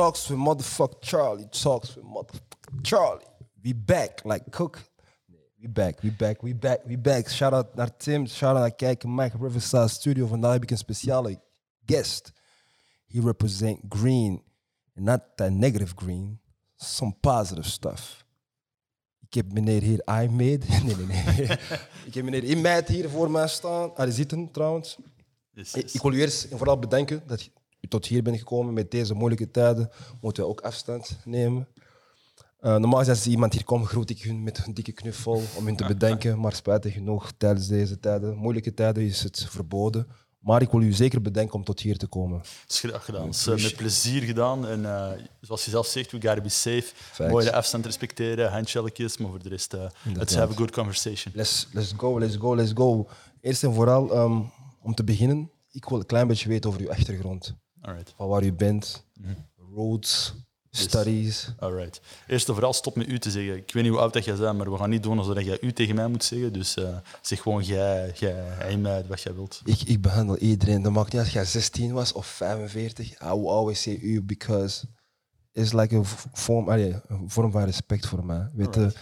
talks with motherfucker Charlie. Talks with motherfucker Charlie. We back, like Cook. We back, we back, we back, we back. Shout out naar Tim, shout out naar Kijken Mike Riverside Studio. Vandaag heb ik een speciale guest. He represent green. Not that negative green, some positive stuff. Ik heb meneer hier Ahmed. Nee, nee, nee. ik heb meneer Imad hier voor mij staan. Ah, die zitten trouwens. Yes, Ik- yes. Ik wil u eerst en vooral bedanken dat tot hier bent gekomen met deze moeilijke tijden. Moeten we ook afstand nemen. Eh, normaal als iemand hier komt, groet ik hun met een dikke knuffel om hun te bedanken. Maar spijtig genoeg, tijdens deze tijden, moeilijke tijden, is het verboden. Maar ik wil u zeker bedanken om tot hier te komen. Het is graag gedaan. Het is eh, met plezier gedaan. En eh, zoals je zelf zegt, we gotta be safe. Facts. Mooi de afstand respecteren, handshellekjes, maar voor de rest, eh, let's have a good conversation. Let's, let's go, let's go, let's go. Eerst en vooral, ehm, om te beginnen, ik wil een klein beetje weten over uw achtergrond. Alright. Van waar u bent, roots, studies. Alright. Eerst en vooral stop met u te zeggen. Ik weet niet hoe oud dat jij bent, maar we gaan niet doen alsof jij u tegen mij moet zeggen. Dus eh, zeg gewoon jij, jij, hij, mij, wat jij wilt. Ik, ik behandel iedereen. Dat maakt niet uit of jij 16 was of 45. I will always say u because it's like a vorm, allee, een vorm van respect voor mij. Weet je,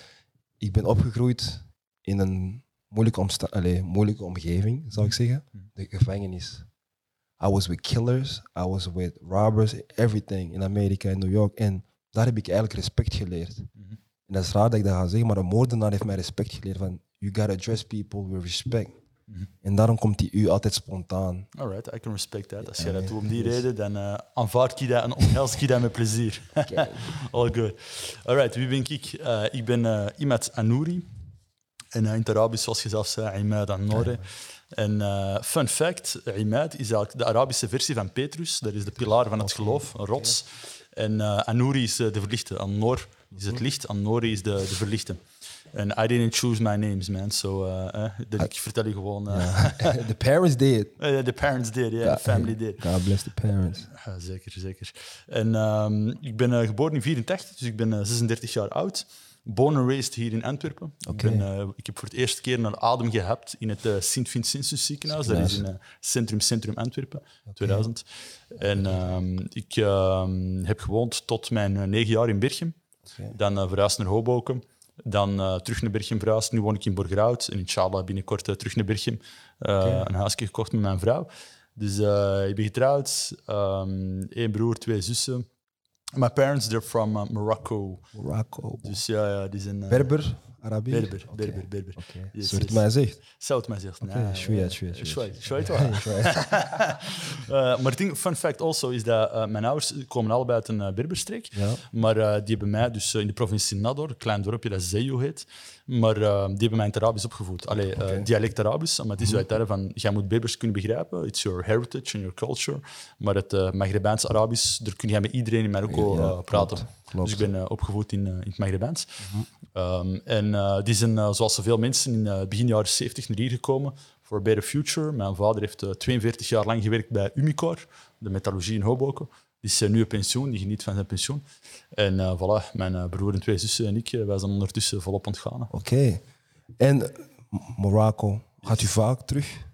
ik ben opgegroeid in een moeilijke, omsta allee, moeilijke omgeving, zou ik zeggen. De gevangenis. I was with killers, I was with robbers, everything in Amerika en New York. En daar heb ik eigenlijk respect geleerd. En dat is raar dat ik dat ga zeggen, maar een moordenaar heeft mij respect geleerd van you gotta address people with respect. En daarom komt die u altijd spontaan. Alright, I can respect that. Als jij dat doet om die reden, dan eh aanvaard ik dat en omhels ik dat met plezier. All good. Alright, wie ben ik? Eh, ik ben eh Imad Anouri. En in het Arabisch, zoals je zelf zei, Imad Anore. En eh, fun fact, Imad is eigenlijk de Arabische versie van Petrus. Dat is de pilaar van het geloof, een rots. En eh Anouri is eh, de verlichte. Anor is het licht, Anori is de, de verlichte. En I didn't choose my names, man. So, eh, dat ik vertel je gewoon... eh, The parents did. The parents did, yeah, the family did. God bless the parents. Zeker, zeker. En ehm, ik ben geboren in 84, dus ik ben eh, 36 jaar oud. Born and raised hier in Antwerpen. Ik, ben, eh, ik heb voor het eerste keer naar adem gehapt in het eh, Sint-Vincentius ziekenhuis. Dat is in eh, Centrum Centrum Antwerpen, 2000. En ehm, ik ehm, heb gewoond tot mijn negen jaar in Berchem. Dan uh, verhuisd naar Hoboken. Dan terug naar Berchem verhuisd. Nu woon ik in Borgerhout. En inshallah binnenkort terug naar Berchem. Een huisje gekocht met mijn vrouw. Dus ik ben getrouwd. Ehm Eén broer, twee zussen. My parents, they're from uh, Morocco. Morocco. Dus ja, ja die zijn... eh, Berber, Berber, mij zegt. Oké, shwee, shwee, shwee, Shwee, shwee. shwee, toch? Eh, maar ding, fun fact also is dat eh, mijn ouders komen allebei uit een uh, Berberstreek. Ja. Maar eh, die hebben mij dus in de provincie Nador, een klein dorpje dat Zeyo heet, maar die hebben mij in het Arabisch opgevoed. Allee, dialect Arabisch, maar het is uit van, jij moet Berbers kunnen begrijpen, it's your heritage and your culture. Maar het Maghrebijns Arabisch, daar kun je met iedereen in Marokko praten. klopt, klopt. Dus ik ben eh, opgevoed in, eh, in het Maghrebijns. Ehm, en eh, die zijn, zoals zoveel mensen, in eh, begin jaren 70 naar hier gekomen voor Better Future. Mijn vader heeft eh, 42 jaar lang gewerkt bij Umicore, de metallurgie in Hoboken. Die is nu op pensioen, die geniet van zijn pensioen. En eh, voilà, mijn eh, broer en twee zussen en ik, wij zijn ondertussen volop aan het gaan. Oké. En Morocco, gaat u vaak terug?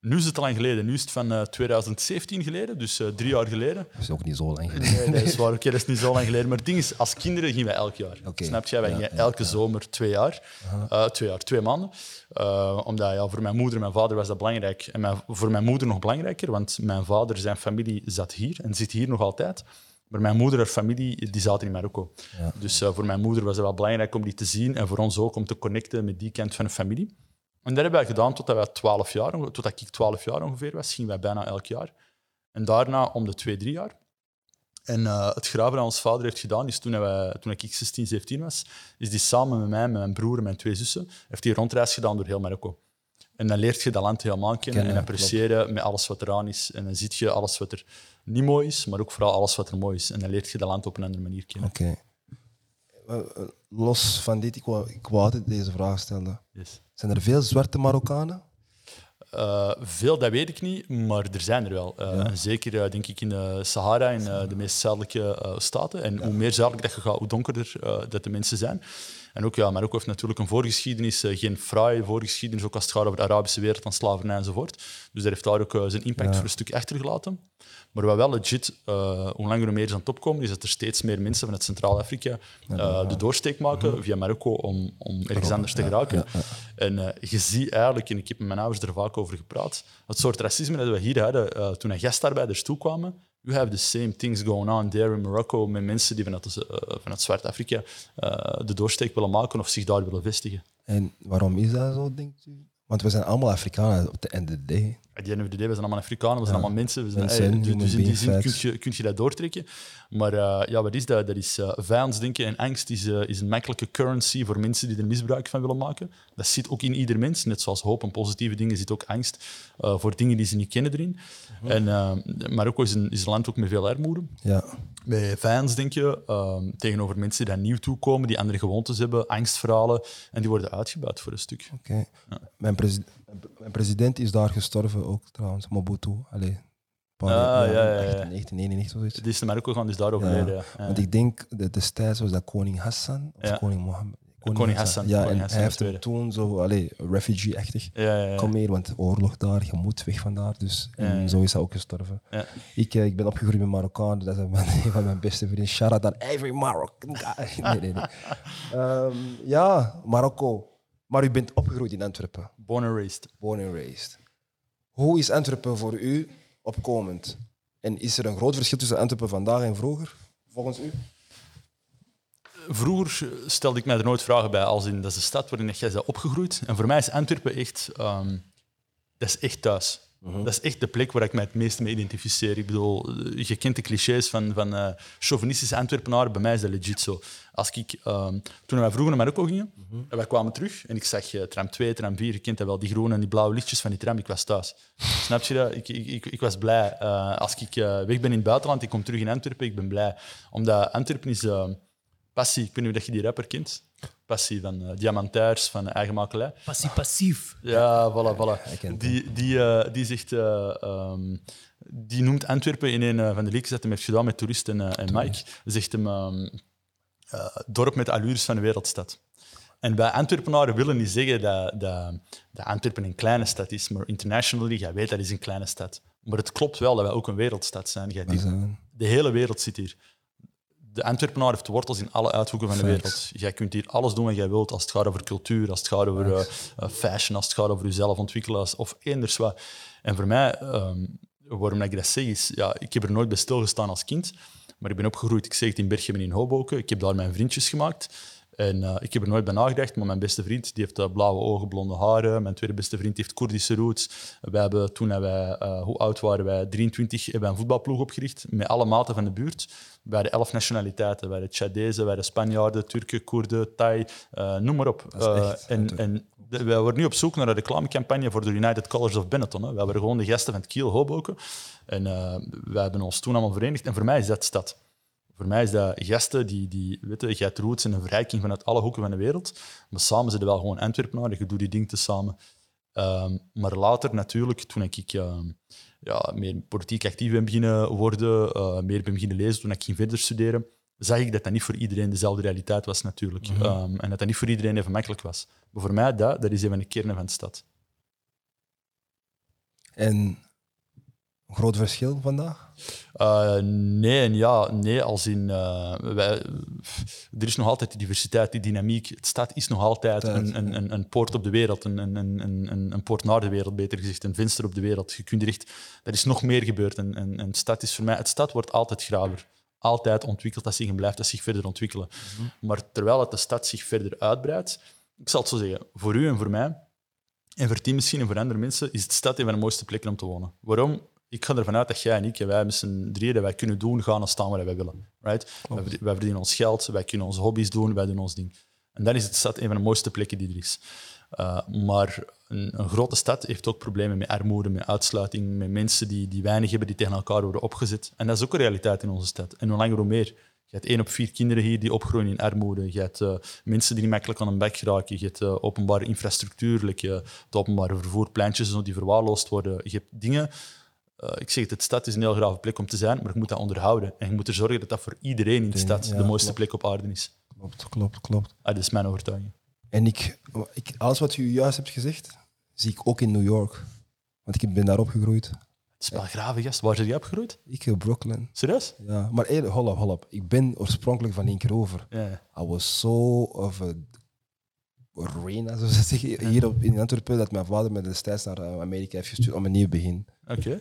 Nu is het al lang geleden. Nu is het van eh, 2017 geleden, dus eh, drie jaar geleden. Dat is ook niet zo lang geleden. Nee, dat is waar. Oké, dat is niet zo lang geleden. Maar het ding is, als kinderen gingen wij elk jaar. Snap je? Wij gingen ja, elke zomer twee jaar. Eh, twee jaar, twee maanden. Eh, omdat ja, voor mijn moeder en mijn vader was dat belangrijk. En mijn, voor mijn moeder nog belangrijker, want mijn vader, zijn familie zat hier en zit hier nog altijd. Maar mijn moeder en familie die zaten in Marokko. Ja. Dus eh, voor mijn moeder was het wel belangrijk om die te zien en voor ons ook om te connecten met die kant van de familie. En dat hebben wij gedaan totdat, wij 12 jaar, totdat ik 12 jaar ongeveer was. Gingen wij bijna elk jaar. En daarna om de twee, drie jaar. En eh, het graven dat ons vader heeft gedaan, is toen, wij, toen ik 16, 17 was, is die samen met mij, met mijn broer en mijn twee zussen, heeft hij een rondreis gedaan door heel Marokko. En dan leert je dat land helemaal kennen Kennen, en appreciëren met alles wat eraan is. En dan zie je alles wat er niet mooi is, maar ook vooral alles wat er mooi is. En dan leert je dat land op een andere manier kennen. Oké. Eh, eh, Los van dit, ik wou, ik wou altijd deze vraag stellen. Yes. Zijn er veel zwarte Marokkanen? Eh, veel, dat weet ik niet, maar er zijn er wel. Eh, Zeker eh, denk ik in de Sahara, in de meest zuidelijke staten. En hoe meer zuidelijk dat je gaat, hoe donkerder dat de mensen zijn. En ook, ja, Marokko heeft natuurlijk een voorgeschiedenis, uh, geen fraaie voorgeschiedenis, ook als het gaat over de Arabische wereld van slavernij enzovoort. Dus daar heeft daar ook zijn impact voor een stuk achtergelaten. Maar wat wel legit, uh, hoe langer hoe meer is aan het opkomen, is dat er steeds meer mensen vanuit Centraal-Afrika uh, de doorsteek maken mhm. via Marokko om, om ergens anders te geraken. En uh, je ziet eigenlijk, en ik heb met mijn ouders er vaak over gepraat, het soort racisme dat we hier hadden toen er gastarbeiders toekwamen. You have the same things going on there in Morocco met mensen die vanuit, vanuit Zwart-Afrika de doorsteek willen maken of zich daar willen vestigen. En waarom is dat zo, denkt u? Want we zijn allemaal Afrikanen op de end of the day. At the end of the day, we zijn allemaal Afrikanen, we zijn allemaal mensen. We zijn, mensen dus, dus in die zin kun je, kun je dat doortrekken. Maar uh, ja, wat is dat? Dat is uh, vijandsdenken en angst is, uh, is een makkelijke currency voor mensen die er misbruik van willen maken. Dat zit ook in ieder mens. Net zoals hoop en positieve dingen zit ook angst voor dingen die ze niet kennen erin. -hmm. en, Marokko is een, is een land ook met veel armoede. Ja. Bij vijandsdenken ehm, tegenover mensen die daar nieuw toekomen, die andere gewoontes hebben, angstverhalen, en die worden uitgebuit voor een stuk. Oké. Ja. Mijn, mijn president is daar gestorven ook trouwens, Mobutu. Allee, ah, ja, ja, ja, 1991 of zoiets. Die is naar Marokko gaan, dus daar overleden. Ja. Want ik denk, dat destijds was dat koning Hassan of koning Mohammed. Koning, Hassan. Ja, koning en hij heeft hem toen zo, allee, refugee-achtig. Ja, ja, Kom hier, want oorlog daar, je moet weg vandaar. Dus en zo is hij ook gestorven. Ik, eh, ik ben opgegroeid met Marokkaan, dat is een van mijn beste vrienden. Shout out aan every Moroccan nee, nee, nee. um, ja, Marokko. Maar u bent opgegroeid in Antwerpen. Born and raised. Born and raised. Hoe is Antwerpen voor u opkomend? En is er een groot verschil tussen Antwerpen vandaag en vroeger, volgens u? Vroeger stelde ik mij er nooit vragen bij, als in dat is de stad waarin jij bent opgegroeid. En voor mij is Antwerpen echt, um, dat is echt thuis. Mhm. Dat is echt de plek waar ik mij het meest mee identificeer. Ik bedoel, je kent de clichés van, van uh, chauvinistische Antwerpenaren. Bij mij is dat legit zo. Als ik, um, toen wij vroeger naar Marokko gingen, mm en wij kwamen terug en ik zag uh, tram 2, tram 4, je kent dat wel, die groene en die blauwe lichtjes van die tram, ik was thuis. Snap je dat? Ik, ik, ik, ik was blij. Als ik weg ben in het buitenland, ik kom terug in Antwerpen, ik ben blij. Omdat Antwerpen is passie. Ik weet niet of je die rapper kent. Passie van uh, Diamantairs, van Eigen Makelij. Passie passief. Ja, voilà, voilà. Die, die, uh, die, zegt, uh, um, die noemt Antwerpen in een van de leaks dat hij heeft gedaan met toeristen en, en Mike. Zegt hem um, dorp met allures van de wereldstad. En bij Antwerpenaren willen niet zeggen dat, dat, dat Antwerpen een kleine stad is, maar internationally, jij weet dat is een kleine stad. Maar het klopt wel dat wij ook een wereldstad zijn. Jij, die, de hele wereld zit hier de Antwerpenaar heeft wortels in alle uithoeken van de wereld. Jij kunt hier alles doen wat jij wilt als het gaat over cultuur, als het gaat over uh, fashion, als het gaat over jezelf ontwikkelen of eenders wat. En voor mij, um, waarom ik dat zeg, is... Ja, ik heb er nooit bij stilgestaan als kind, maar ik ben opgegroeid, ik zeg het, in Berchem en in Hoboken. Ik heb daar mijn vriendjes gemaakt. En uh, ik heb er nooit bij nagedacht, maar mijn beste vriend die heeft uh, blauwe ogen, blonde haren. Mijn tweede beste vriend heeft Koerdische roots. We hebben, toen wij, uh, hoe oud waren wij? 23, hebben een voetbalploeg opgericht met alle maten van de buurt. Bij de elf nationaliteiten. Bij de Tjadezen, bij de Spanjaarden, Turken, Koerden, Thai, noem maar op. en, en wij worden nu op zoek naar een reclamecampagne voor de United Colors of Benetton. Hè. We hebben gewoon de gasten van het Kiel Hoboken. En wij hebben ons toen allemaal verenigd. En voor mij is dat stad. Voor mij is dat gasten die, die weten, jij roots en een verrijking vanuit alle hoeken van de wereld. Maar samen zitten wel gewoon Antwerpenaar, je doet die dingen te samen. Um, maar later natuurlijk, toen ik uh, ja, meer politiek actief ben beginnen worden, uh, meer ben beginnen lezen, toen ik ging verder studeren, zag ik dat dat niet voor iedereen dezelfde realiteit was natuurlijk. Mm -hmm. um, en dat dat niet voor iedereen even makkelijk was. Maar voor mij, dat, dat is een van de kernen van de stad. En een groot verschil vandaag? Uh, nee en ja. Nee, als in... Uh, wij, er is nog altijd die diversiteit, die dynamiek. Het stad is nog altijd een, een, een, poort op de wereld, een, een, een, een poort naar de wereld, beter gezegd. Een venster op de wereld. Je kunt er echt... Er is nog meer gebeurd. En, en, en stad is voor mij... Het stad wordt altijd graver. Altijd ontwikkeld dat zich en blijft dat zich verder ontwikkelen. Mm -hmm. Maar terwijl het de stad zich verder uitbreidt... Ik zal het zo zeggen. Voor u en voor mij... En voor die misschien en voor andere mensen is het stad een van de mooiste plekken om te wonen. Waarom? Ik ga ervan uit dat jij en ik, en wij met z'n drieën, dat wij kunnen doen, gaan en staan waar wij willen. Right? Wij, wij, verdienen ons geld, wij kunnen onze hobby's doen, wij doen ons ding. En dan is het stad een van de mooiste plekken die er is. Uh, maar een, een, grote stad heeft ook problemen met armoede, met uitsluiting, met mensen die, die weinig hebben, die tegen elkaar worden opgezet. En dat is ook een realiteit in onze stad. En hoe langer hoe meer. Je hebt één op vier kinderen hier die opgroeien in armoede. Je hebt uh, mensen die niet makkelijk aan een bek geraken. Je hebt uh, openbare infrastructuur, like, het openbare vervoer, pleintjes die verwaarloosd worden. Je hebt dingen uh, ik zeg het, het stad is een heel grave plek om te zijn, maar je moet dat onderhouden. En je moet er zorgen dat dat voor iedereen in de stad ja, de mooiste plek op aarde is. Klopt, klopt, klopt. Ah, dat is mijn overtuiging. En ik, ik, alles wat u juist hebt gezegd, zie ik ook in New York. Want ik ben daar opgegroeid. Het is wel grave gast. Waar ben je opgegroeid? Ik in Brooklyn. Serieus? Ja, maar eerlijk, hold up, hold up. Ik ben oorspronkelijk van Linkerover. Ja. ja. I was so of a arena, zoals ze zeggen, hier op, in Antwerpen, dat mijn vader me destijds naar eh, Amerika heeft gestuurd om een nieuw begin. Oké.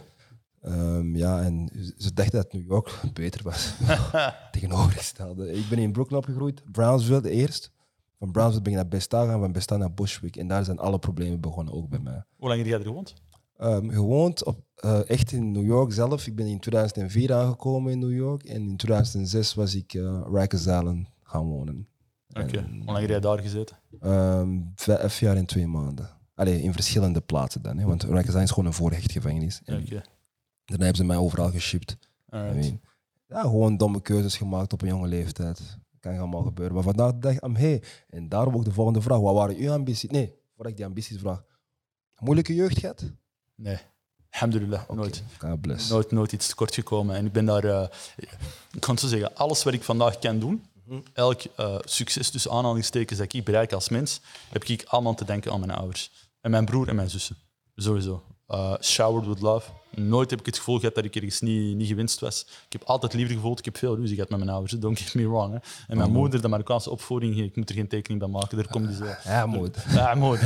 Ehm, ja, en ze dachten dat New York beter was. Tegenovergestelde. Ik ben in Brooklyn opgegroeid, Brownsville eerst. Van Brownsville ben ik naar Besta gaan, van Besta naar Bushwick. En daar zijn alle problemen begonnen, ook bij mij. Hoe lang heb jij er gewoond? Ehm, gewoond op, eh, echt in New York zelf. Ik ben in 2004 aangekomen in New York. En in 2006 was ik uh, Rikers Island gaan wonen. Oké. Hoe lang heb jij daar gezeten? Ehm, vijf jaar en twee maanden. Allee, in verschillende plaatsen dan. Hè, want Rikers Island is gewoon een voorrechtgevangenis. En Oké. Daarna hebben ze mij overal geshipped. I Alright. mean, ja, gewoon domme keuzes gemaakt op een jonge leeftijd. Kan allemaal gebeuren. Maar vandaag de dag, am hey. En daarom ook de volgende vraag. Wat waren uw ambities? Nee, voordat ik die ambities vraag. Moeilijke jeugd gehad? Nee. Alhamdulillah, nooit. God bless. Nooit, nooit iets tekort gekomen. En ik ben daar, eh, ik kan zo zeggen, alles wat ik vandaag kan doen, elk eh, succes tussen aanhalingstekens dat ik bereik als mens, heb ik allemaal te denken aan mijn ouders. En mijn broer en mijn zussen. Sowieso. Eh, showered with love. Nooit heb ik het gevoel gehad dat ik ergens niet, niet gewinst was. Ik heb altijd liefde gevoeld. Ik heb veel ruzie gehad met mijn ouders. Don't get me wrong. Hè. En mijn moeder, de Marokkaanse opvoeding, ik moet er geen tekening bij maken. Daar komt die zo. Ja, moet. Ja, moet.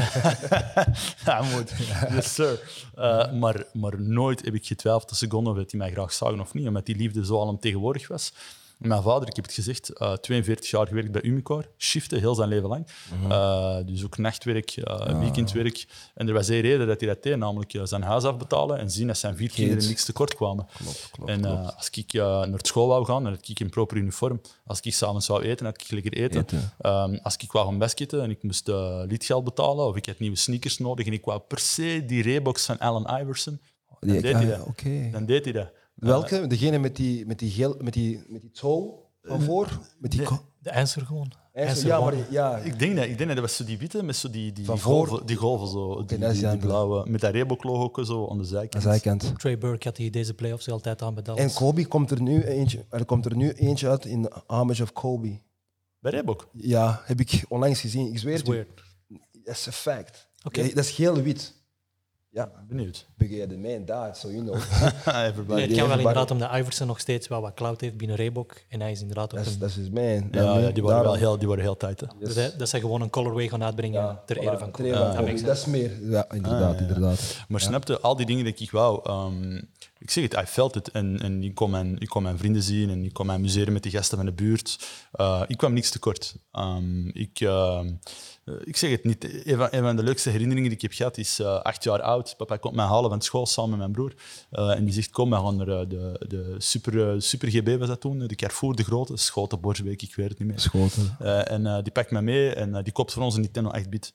ja, moet. Yes, sir. Uh, maar, maar nooit heb ik getwijfeld een seconde of dat die mij graag zagen of niet. Omdat die liefde zo alomtegenwoordig was. Mijn vader, ik heb het gezegd, uh, 42 jaar gewerkt bij Umicore. Shiften, heel zijn leven lang. Uh, dus ook nachtwerk, uh, weekendwerk. En er was één reden dat hij dat deed, namelijk zijn huis afbetalen en zien dat zijn vier kinderen niks tekort kwamen. Klopt, klopt, en klopt. als ik naar school wou gaan, dan had ik in proper uniform. Als ik s'avonds zou eten, had ik lekker eten. Eten. Um, als ik wou gaan basketten en ik moest lidgeld betalen, of ik had nieuwe sneakers nodig en ik wou per se die Reeboks van Allen Iverson, dan deed ah, hij ja, dat. Oké. Dan deed hij dat. Welke? Degene met die, met die, geel, met die, met die toe van voor? Met die De answer gewoon. Ja, Answer ja, maar ja. Ik denk dat, ik denk dat dat was zo die witte met zo die, die, Van die voor? golven, die golven zo, die, die, die die blauwe, met dat Reebok-logo zo aan de Aan zijkant. de zijkant. Trey Burke had hij deze playoffs altijd aan bij Dallas. En Kobe komt er nu eentje, er komt er nu eentje uit in Homage of Kobe. Bij Reebok. Ja, heb ik onlangs gezien. Ik zweer Dat is het. Dat is een fact. Oké. Ja, dat is geel-wit. Ja, Benieuwd. Begin the man daar, so you know. Everybody. Nee, het kan wel inderdaad omdat Iverson nog steeds wel wat clout heeft binnen Reebok. En hij is inderdaad ook Dat is, man. Ja, ja, die worden wel heel, die worden heel tight. Hè. Dus hij- dat ze gewoon een colorway gaan uitbrengen Ja, ter voilà, ere van Kobe. Dat is meer. Ja, inderdaad, Ah, ja, ja. inderdaad. Maar snapte, al die dingen die ik wou, ehm, ik zeg het, I felt it. En, en ik, kon mijn, ik kon mijn vrienden zien en ik kon mij amuseren met de gasten van de buurt. Eh, ik kwam niks tekort. Ehm, ik, ehm, eh, ik zeg het niet, een van, een van de leukste herinneringen die ik heb gehad is eh, acht jaar oud. Papa komt mij halen van school samen met mijn broer. Eh, en die zegt, kom, we gaan naar eh, de, de super, eh, super GB was dat toen, de Carrefour, de grote, Schoten, Borsbeek, ik weet het niet meer. Schoten. En die pakt mij mee en die koopt voor ons een Nintendo 8-bit.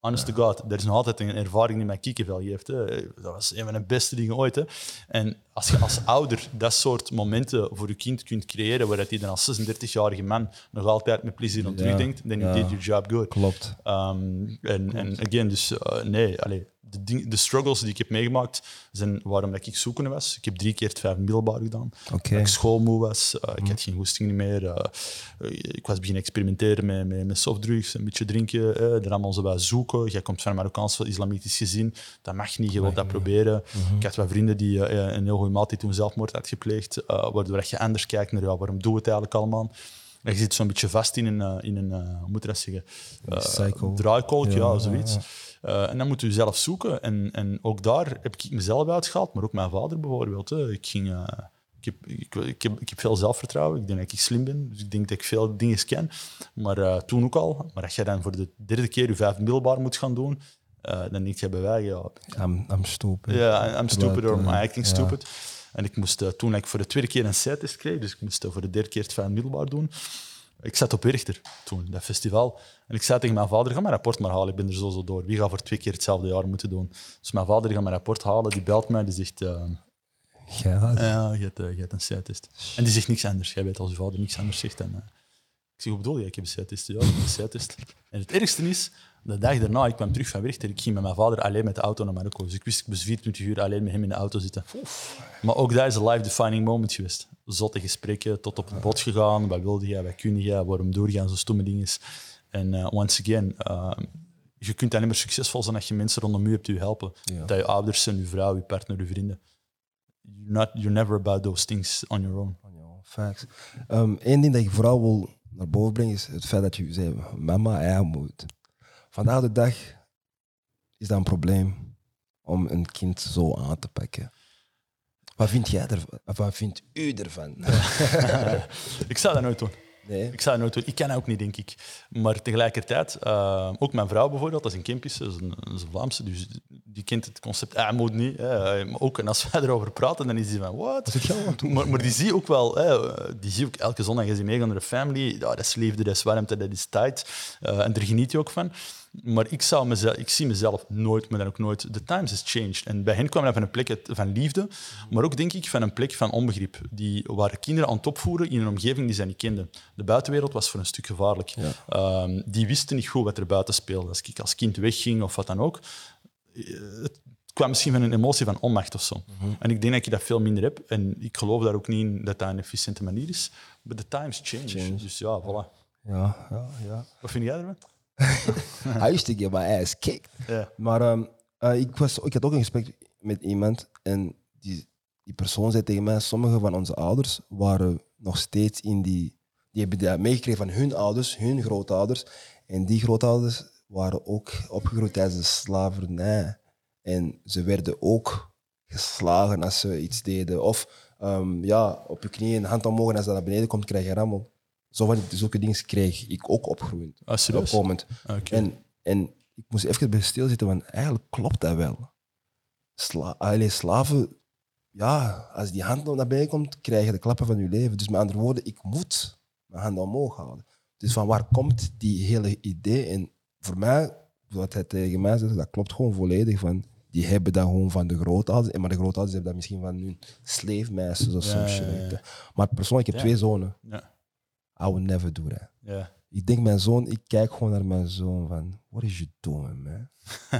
Honest to God, er is nog altijd een ervaring die mij kiekenvel geeft. Hè. Dat was een van de beste dingen ooit. Hè. En als je als ouder dat soort momenten voor je kind kunt creëren, waar dat hij dan als 36-jarige man nog altijd met plezier aan Ja, terugdenkt, then you ja. did your job good. Klopt. Ehm, en, en again, dus nee, allee, de, ding- de struggles die ik heb meegemaakt zijn waarom dat ik zoekende was. Ik heb drie keer het vijf middelbaar gedaan. Oké. Dat ik schoolmoe was, eh, ik had geen goesting meer. eh, eh, ik was beginnen experimenteren met, met, met softdrugs, een beetje drinken. eh er allemaal zo zoeken. Jij komt van een Marokkaans islamitisch gezin, dat mag niet, je wilt dat proberen. Ik had wat vrienden die een heel goede maat die toen zelfmoord had gepleegd, waardoor je anders kijkt naar ja, waarom doen we het eigenlijk allemaal. En je zit zo'n beetje vast in een, in een hoe moet je dat zeggen? Cycle. draaikolk, ja, Ja, zoiets. Eh, en dan moet je zelf zoeken. En, en ook daar heb ik mezelf uitgehaald, maar ook mijn vader bijvoorbeeld. Hè. Ik, ging, eh, ik, heb, ik, ik, heb, ik heb veel zelfvertrouwen. Ik denk dat ik slim ben. Dus ik denk dat ik veel dingen ken. Maar eh, toen ook al. Maar als je dan voor de derde keer je vijf middelbaar moet gaan doen, dan denk je bij wij, ja, I'm, I'm stupid. ja, I'm stupid or my acting stupid. En ik moest toen ik voor de tweede keer een C-test kreeg, dus ik moest voor de derde keer het vijf middelbaar doen. Ik zat op Werchter toen, dat festival. En ik zei tegen mijn vader, ga mijn rapport maar halen, ik ben er zo zo door. Wie gaat voor twee keer hetzelfde jaar moeten doen? Dus mijn vader gaat mijn rapport halen, die belt mij, die zegt, eh, Ja, ja, je hebt, eh, je hebt een. En die zegt niks anders. Jij weet als je vader niks anders zegt. En, eh, ik zeg, hoe bedoel je? Ik heb een C-test. Ja, ik heb een C-test. En het ergste is, De dag daarna, ik kwam terug van Werchter, ik ging met mijn vader alleen met de auto naar Marokko. Dus ik wist, ik moest 24 uur alleen met hem in de auto zitten. Maar ook dat is een life-defining moment geweest. Zotte gesprekken, tot op het bod gegaan. Wat wilde jij, wat kun jij, waarom doorgaan, zo stomme dingen. En uh, once again, uh, je kunt alleen maar succesvol zijn als je mensen rondom je hebt die je helpen. Ja. Dat je ouders zijn, je vrouw, je partner, je vrienden. You're, not, you're never about those things on your own. Facts. Eén ding dat ik vooral wil naar boven brengen is het feit dat je zei, mama, hij moet. Vandaag de dag is dat een probleem om een kind zo aan te pakken. Wat vind jij ervan? Wat vindt u ervan? ik zou dat nooit doen. Nee? Ik zou dat nooit doen. Ik kan ook niet, denk ik. Maar tegelijkertijd, uh, ook mijn vrouw bijvoorbeeld, dat is een Kempis, dat is een, dat is een Vlaamse, dus die kent het concept aanmoed niet. Hè. Maar ook, en als wij erover praten, dan is die van, wat? Maar, maar die zie ook wel, hè, die zie ook elke zondag, als je meegaat naar de family, ja, dat is liefde, dat is warmte, dat is tijd. Uh, en daar geniet je ook van. Maar ik, zou mezelf, ik zie mezelf nooit, maar dan ook nooit. The times has changed. En bij hen kwam dat van een plek van liefde, maar ook denk ik van een plek van onbegrip. Die waren kinderen aan het opvoeren in een omgeving die zij niet kenden. De buitenwereld was voor een stuk gevaarlijk. Ja. Um, die wisten niet goed wat er buiten speelde. Als ik als kind wegging of wat dan ook, het kwam misschien van een emotie van onmacht of zo. Mm -hmm. En ik denk dat ik dat veel minder heb. En ik geloof daar ook niet in dat dat een efficiënte manier is. Maar the times change. change. Dus ja, voilà. Ja, ja, ja. Wat vind jij ervan? I used to get my ass kicked. Maar um, uh, ik, was, ik had ook een gesprek met iemand en die, die persoon zei tegen mij, sommige van onze ouders waren nog steeds in die... Die hebben dat meegekregen van hun ouders, hun grootouders. En die grootouders waren ook opgegroeid tijdens de slavernij. En ze werden ook geslagen als ze iets deden. Of um, ja, op je knieën, hand omhoog en als dat naar beneden komt, krijg je rammel. Zo van zulke dingen kreeg ik ook opgroeiend. Ah? Opkomend. Okay. En, en ik moest even bij stilzitten, want eigenlijk klopt dat wel. Sla Allee, slaven, ja, als die hand naar beneden komt, krijg je de klappen van je leven. Dus met andere woorden, ik moet mijn handen omhoog houden. Dus van waar komt die hele idee? En voor mij, wat hij tegen mij zegt, dat klopt gewoon volledig. Van, die hebben dat gewoon van de grootouders. Maar de grootouders hebben dat misschien van hun sleefmeisjes of zo. Ja, ja, ja. Maar persoonlijk, ik heb twee zonen. Ja. I would never do that. Ja. Ik denk mijn zoon, ik kijk gewoon naar mijn zoon van, what is you doing, man?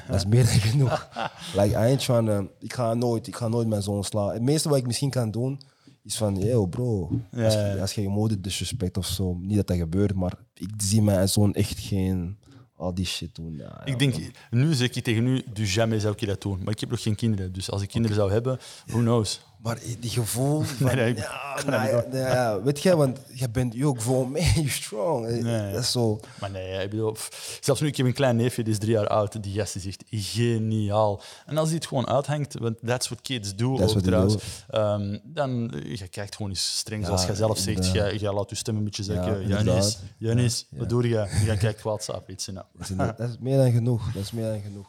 Dat is meer dan genoeg. Like, I ain't trying to, ik ga nooit, ik ga nooit mijn zoon slaan. Het meeste wat ik misschien kan doen, is van, yo bro, als, je, als je je moeder disrespect of zo, niet dat dat gebeurt, maar ik zie mijn zoon echt geen, al die shit doen. Ja, ja, Ik denk, nu zeg ik tegen u, du jamais zou ik dat doen. Maar ik heb nog geen kinderen. Dus als ik kinderen zou hebben, who knows? Maar die gevoel van, Nee, nee, ja, dat nou, niet ja, weet je, want je bent je ook gewoon, man, you strong. Nee. Dat is zo, Maar nee, ik bedoel, pff, zelfs nu, ik heb een klein neefje, die is drie jaar oud. Die gast is echt geniaal. En als hij het gewoon uithangt, want that's what kids do That's ook trouwens, ehm, dan eh, je kijkt gewoon eens streng, zoals jij zelf zegt. Jij, jij laat je stem een beetje Ja, zeggen. Janis. Janis, Ja. wat doe je? Je kijkt WhatsApp, iets. Nou. Dat is, inderdaad- dat is meer dan genoeg. Dat is meer dan genoeg.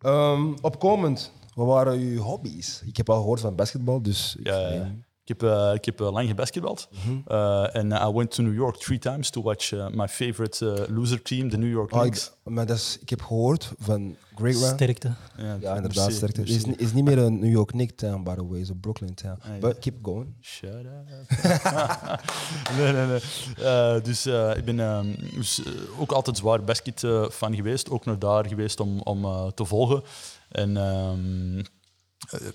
Ehm, opkomend, wat waren uw hobby's? Ik heb al gehoord van basketbal, dus... ik- Ja. Ik heb, uh, ik heb uh, lang gebasketbald. Uh, en I went to New York three times to watch uh, my favorite uh, loser team, the New York Oh, Knicks. ik, maar dat is, ik heb gehoord van Great Run. Sterkte. Ja, inderdaad, merci, sterkte. Merci. is, is niet meer een New York Knicks town, by the way. It's a Brooklyn town. Ah, ja. But keep going. Shut up. nee, nee, nee. Eh, dus eh, ik ben ehm, dus, eh, ook altijd zwaar basket eh, fan geweest. Ook naar daar geweest om, om eh, te volgen. En ehm, eh,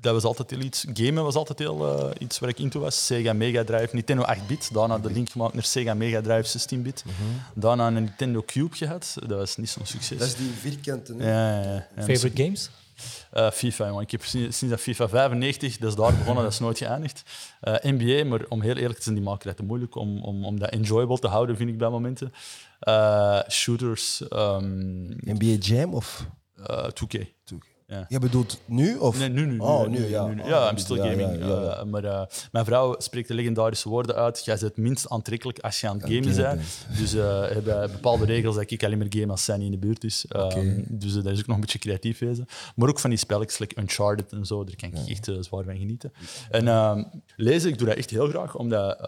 dat was altijd heel iets. Gamen was altijd heel eh, iets waar ik into was. Sega Mega Drive, Nintendo 8-bit. Daarna de link gemaakt naar Sega Mega Drive 16-bit. Daarna een Nintendo Cube gehad. Dat was niet zo'n succes. Dat is die vierkante... ja, ja, Favorite games? eh, FIFA. Ik heb sinds, sinds dat FIFA 95, dat is daar begonnen, dat is nooit geëindigd. Eh, NBA, maar om heel eerlijk te zijn, die maken dat te moeilijk om, om, om dat enjoyable te houden, vind ik bij momenten. Eh, shooters, ehm NBA Jam of... eh, 2K. Ja. Je bedoelt nu? Of? Nee, nu, nu. Oh, nu, nu, ja. nu, nu. Ja, I'm still gaming. ja, ja, ja. Eh, maar eh, mijn vrouw spreekt de legendarische woorden uit. Jij bent het minst aantrekkelijk als je aan het gamen bent. Dus eh hebben bepaalde regels dat ik alleen maar game als zij niet in de buurt is. Ehm. Dus dat is ook nog een beetje creatief wezen. Maar ook van die spelletjes, like Uncharted en zo, daar kan ik echt zwaar van genieten. En ehm, lezen, ik doe dat echt heel graag, omdat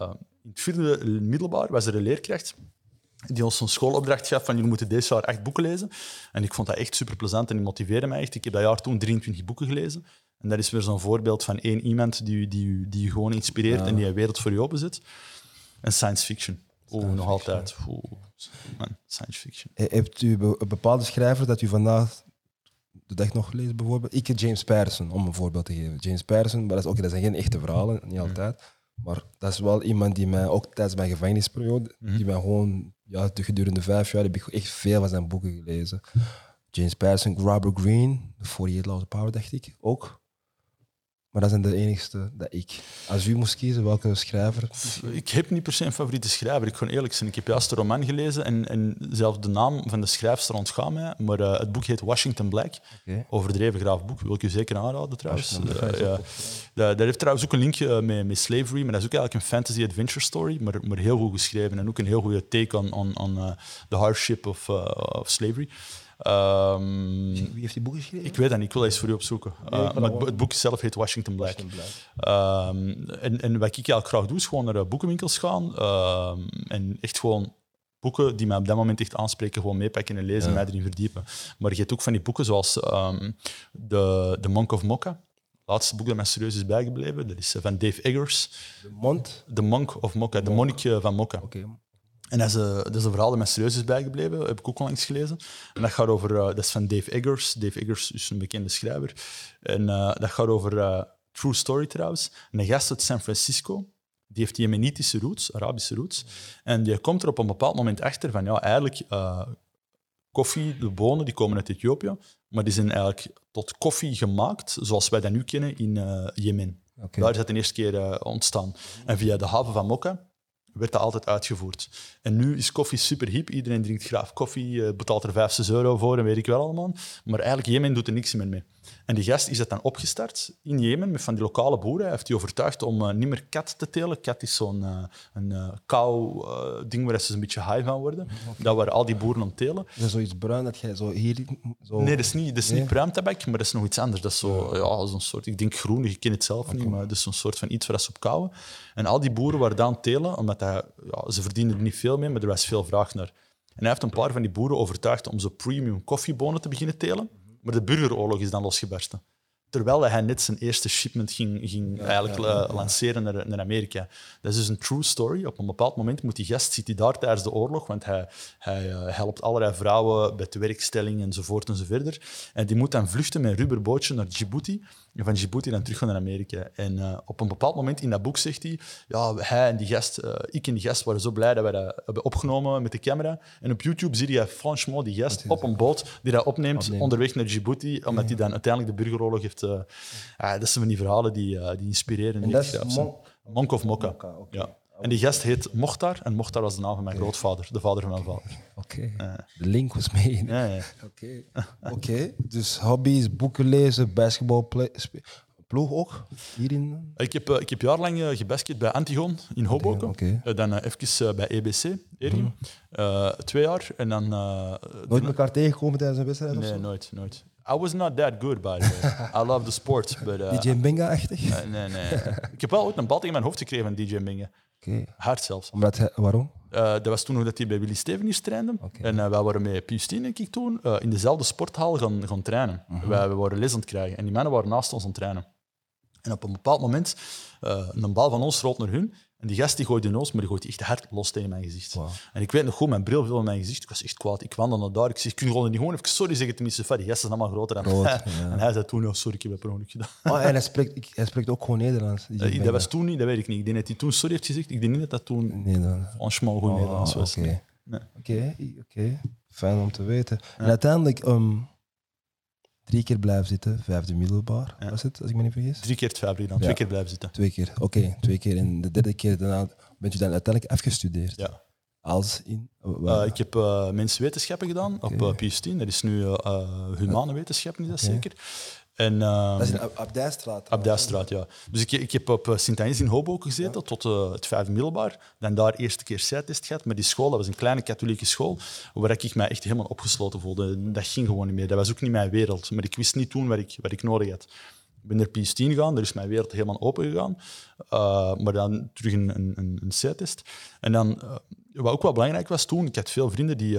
in het vierde middelbaar was er een leerkracht die ons een schoolopdracht gaf van jullie moeten deze jaar acht boeken lezen. En ik vond dat echt super plezant en die motiveerde mij echt. Ik heb dat jaar toen 23 boeken gelezen. En dat is weer zo'n voorbeeld van één iemand die, u- die, die je gewoon inspireert en die een wereld voor je openzet. En science fiction. Oeh, nog altijd. Oeh, man, science fiction. Eh, Hebt u een bepaalde schrijver dat u vandaag de dag nog leest, bijvoorbeeld? Ik heb James Patterson, om een voorbeeld te geven. James Patterson, maar dat, is ook, dat zijn geen echte verhalen, niet altijd. Maar dat is wel iemand die mij, ook tijdens mijn gevangenisperiode, die mij gewoon, ja, de gedurende vijf jaar heb ik echt veel van zijn boeken gelezen. James Patterson, Robert Greene, The 48 Laws of Power, dacht ik, ook. Maar dat zijn de enigste dat ik. Als u moest kiezen, welke schrijver? Ik heb niet per se een favoriete schrijver. Ik ga eerlijk zijn. Ik heb juist een roman gelezen en, en zelfs de naam van de schrijfster ontgaat mij. Maar eh, het boek heet Washington Black. Overdreven graaf boek. Wil ik u zeker aanraden trouwens. Eh, ja. dat heeft trouwens ook een linkje met, met slavery, maar dat is ook eigenlijk een fantasy-adventure story, maar, maar heel goed geschreven. En ook een heel goede take on, on, on eh, the hardship of, eh, of slavery. Ehm, Wie heeft die boeken geschreven? ik weet dat niet, ik wil dat eens voor u opzoeken. Nee, Eh, maar het, boek zelf heet Washington Black. Washington Black. Ehm, en, en wat ik eigenlijk graag doe, is gewoon naar eh, boekenwinkels gaan ehm, en echt gewoon boeken die mij op dat moment echt aanspreken, gewoon meepakken en lezen en mij erin verdiepen. Maar je hebt ook van die boeken zoals The, The Monk of Mokka. Het laatste boek dat mij serieus is bijgebleven, dat is eh, van Dave Eggers. De mond. The Monk of Mokka, de monnik van Mokka. Oké. En dat is, een, dat is een verhaal dat mij serieus is bijgebleven, heb ik ook onlangs gelezen. En dat gaat over, eh, dat is van Dave Eggers. Dave Eggers is een bekende schrijver. En eh, dat gaat over eh, True Story trouwens. Een gast uit San Francisco, die heeft Jemenitische roots, Arabische roots. En die komt er op een bepaald moment achter van, ja, eigenlijk, eh, koffie, de bonen, die komen uit Ethiopië, maar die zijn eigenlijk tot koffie gemaakt, zoals wij dat nu kennen in eh, Jemen. Daar is dat de eerste keer eh, ontstaan. En via de haven van Mokka werd dat altijd uitgevoerd. En nu is koffie super hip. Iedereen drinkt graag koffie, eh, betaalt er 5, 6 euro voor en weet ik wel allemaal. Maar eigenlijk, Jemen doet er niks meer mee. En die gast is dat dan opgestart in Jemen met van die lokale boeren. Hij heeft die overtuigd om eh, niet meer kat te telen. Kat is zo'n eh, een eh, kou ding waar ze een beetje high van worden. Dat waren al die boeren het telen. Is dat zoiets bruin dat jij zo hier... Zo... Nee, dat is niet, dat is Nee? niet pruimtabak, maar dat is nog iets anders. Dat is zo, ja, zo'n soort, ik denk groen, ik ken het zelf niet, maar dat is zo'n soort van iets waar ze op kouwen. En al die boeren waren daar aan het telen, omdat dat, ja, ze verdienden er niet veel mee, maar er was veel vraag naar. En hij heeft een paar van die boeren overtuigd om zo premium koffiebonen te beginnen telen, maar de burgeroorlog is dan losgebarsten. Terwijl hij net zijn eerste shipment ging, ging eigenlijk eh, lanceren naar, naar Amerika. Dat is dus een true story. Op een bepaald moment moet die gast, zit hij daar tijdens de oorlog, want hij, hij eh, helpt allerlei vrouwen bij tewerkstelling enzovoort enzoverder. En die moet dan vluchten met een rubberbootje naar Djibouti. Van Djibouti dan terug gaan naar Amerika. En eh, op een bepaald moment in dat boek zegt hij, ja, hij en die gast, eh, ik en die gast waren zo blij dat we dat hebben opgenomen met de camera. En op YouTube zie je franchement die gast op een boot die dat opneemt onderweg naar Djibouti, omdat hij dan uiteindelijk de burgeroorlog heeft... eh, ah, dat zijn van die verhalen die, die inspireren. En dat is Monk of Mokka. Ja. En die gast heet Mochtar, en Mochtar was de naam van mijn grootvader, de vader van mijn vader. Oké. De link was mee. Ja, ja. Oké. Oké. Dus hobby's, boeken lezen, basketbal, ploeg ook? Hierin? Ik heb, eh, ik heb jarenlang eh, gebasket bij Antigon in Hoboken. Oké. Mhm. Eh, dan eh, even bij EBC, Erium. Eh, twee jaar. En dan... Nooit elkaar tegengekomen tijdens een wedstrijd of Nee, nooit, nooit. I was not that good, by the way. I love the sport, but... DJ Benga-achtig? eh, nee, nee. ik heb wel ooit een bal tegen mijn hoofd gekregen van DJ Minge. Oké. Hard zelfs. Omdat hij, waarom? Eh, dat was toen dat hij bij Willy Steveniers trainde. En eh, wij waren met Pius 10, denk ik toen, eh, in dezelfde sporthal gaan, gaan trainen. Mhm. wij, we waren les aan het krijgen. En die mannen waren naast ons aan het trainen. En op een bepaald moment, een bal van ons rolt naar hun. En die gast die gooit de noos, maar die gooit echt hard los tegen mijn gezicht. En ik weet nog goed, mijn bril viel in mijn gezicht. Ik was echt kwaad. Ik wandelde naar daar. Ik zeg, kun je gewoon niet gewoon even sorry zeggen tenminste? Van, die gasten zijn allemaal groter dan Groot, mij. ja. En hij zei toen, oh, sorry, ik heb het per ongeluk gedaan. Oh, en hij spreekt, ik- hij spreekt ook gewoon Nederlands. Eh, dat was toen niet, dat weet ik niet. Ik denk dat hij toen sorry heeft gezegd. Ik denk niet dat dat toen Nederlands. franchement goed Oh, Nederlands was. Oké. Nee. Oké, oké. Fijn om te weten. En uiteindelijk ehm, drie keer blijven zitten, vijfde middelbaar was het, als ik me niet vergis? Drie keer het vijf gedaan, Ja. twee keer blijven zitten. Twee keer, oké, twee keer. En de derde keer daarna bent u dan uiteindelijk afgestudeerd. Ja. Als in... Eh, ik heb uh, menswetenschappen gedaan op uh, PS10. Dat is nu humane wetenschappen, is dat zeker. En, uh, Dat is in Ab- Abdijstraat. Abdijstraat, ja. Dus ik, ik heb op Sint-Agnes in Hoboken gezeten tot uh, het vijfde middelbaar. Dan daar eerste keer zijtest gehad. Maar die school, dat was een kleine katholieke school, waar ik mij echt helemaal opgesloten voelde. Dat ging gewoon niet meer. Dat was ook niet mijn wereld. Maar ik wist niet toen wat ik, wat ik nodig had. Ik ben naar PS10 gegaan, daar is mijn wereld helemaal open gegaan. Uh, maar dan terug een, een, een, een C-test. En dan, wat ook wel belangrijk was toen, ik had veel vrienden die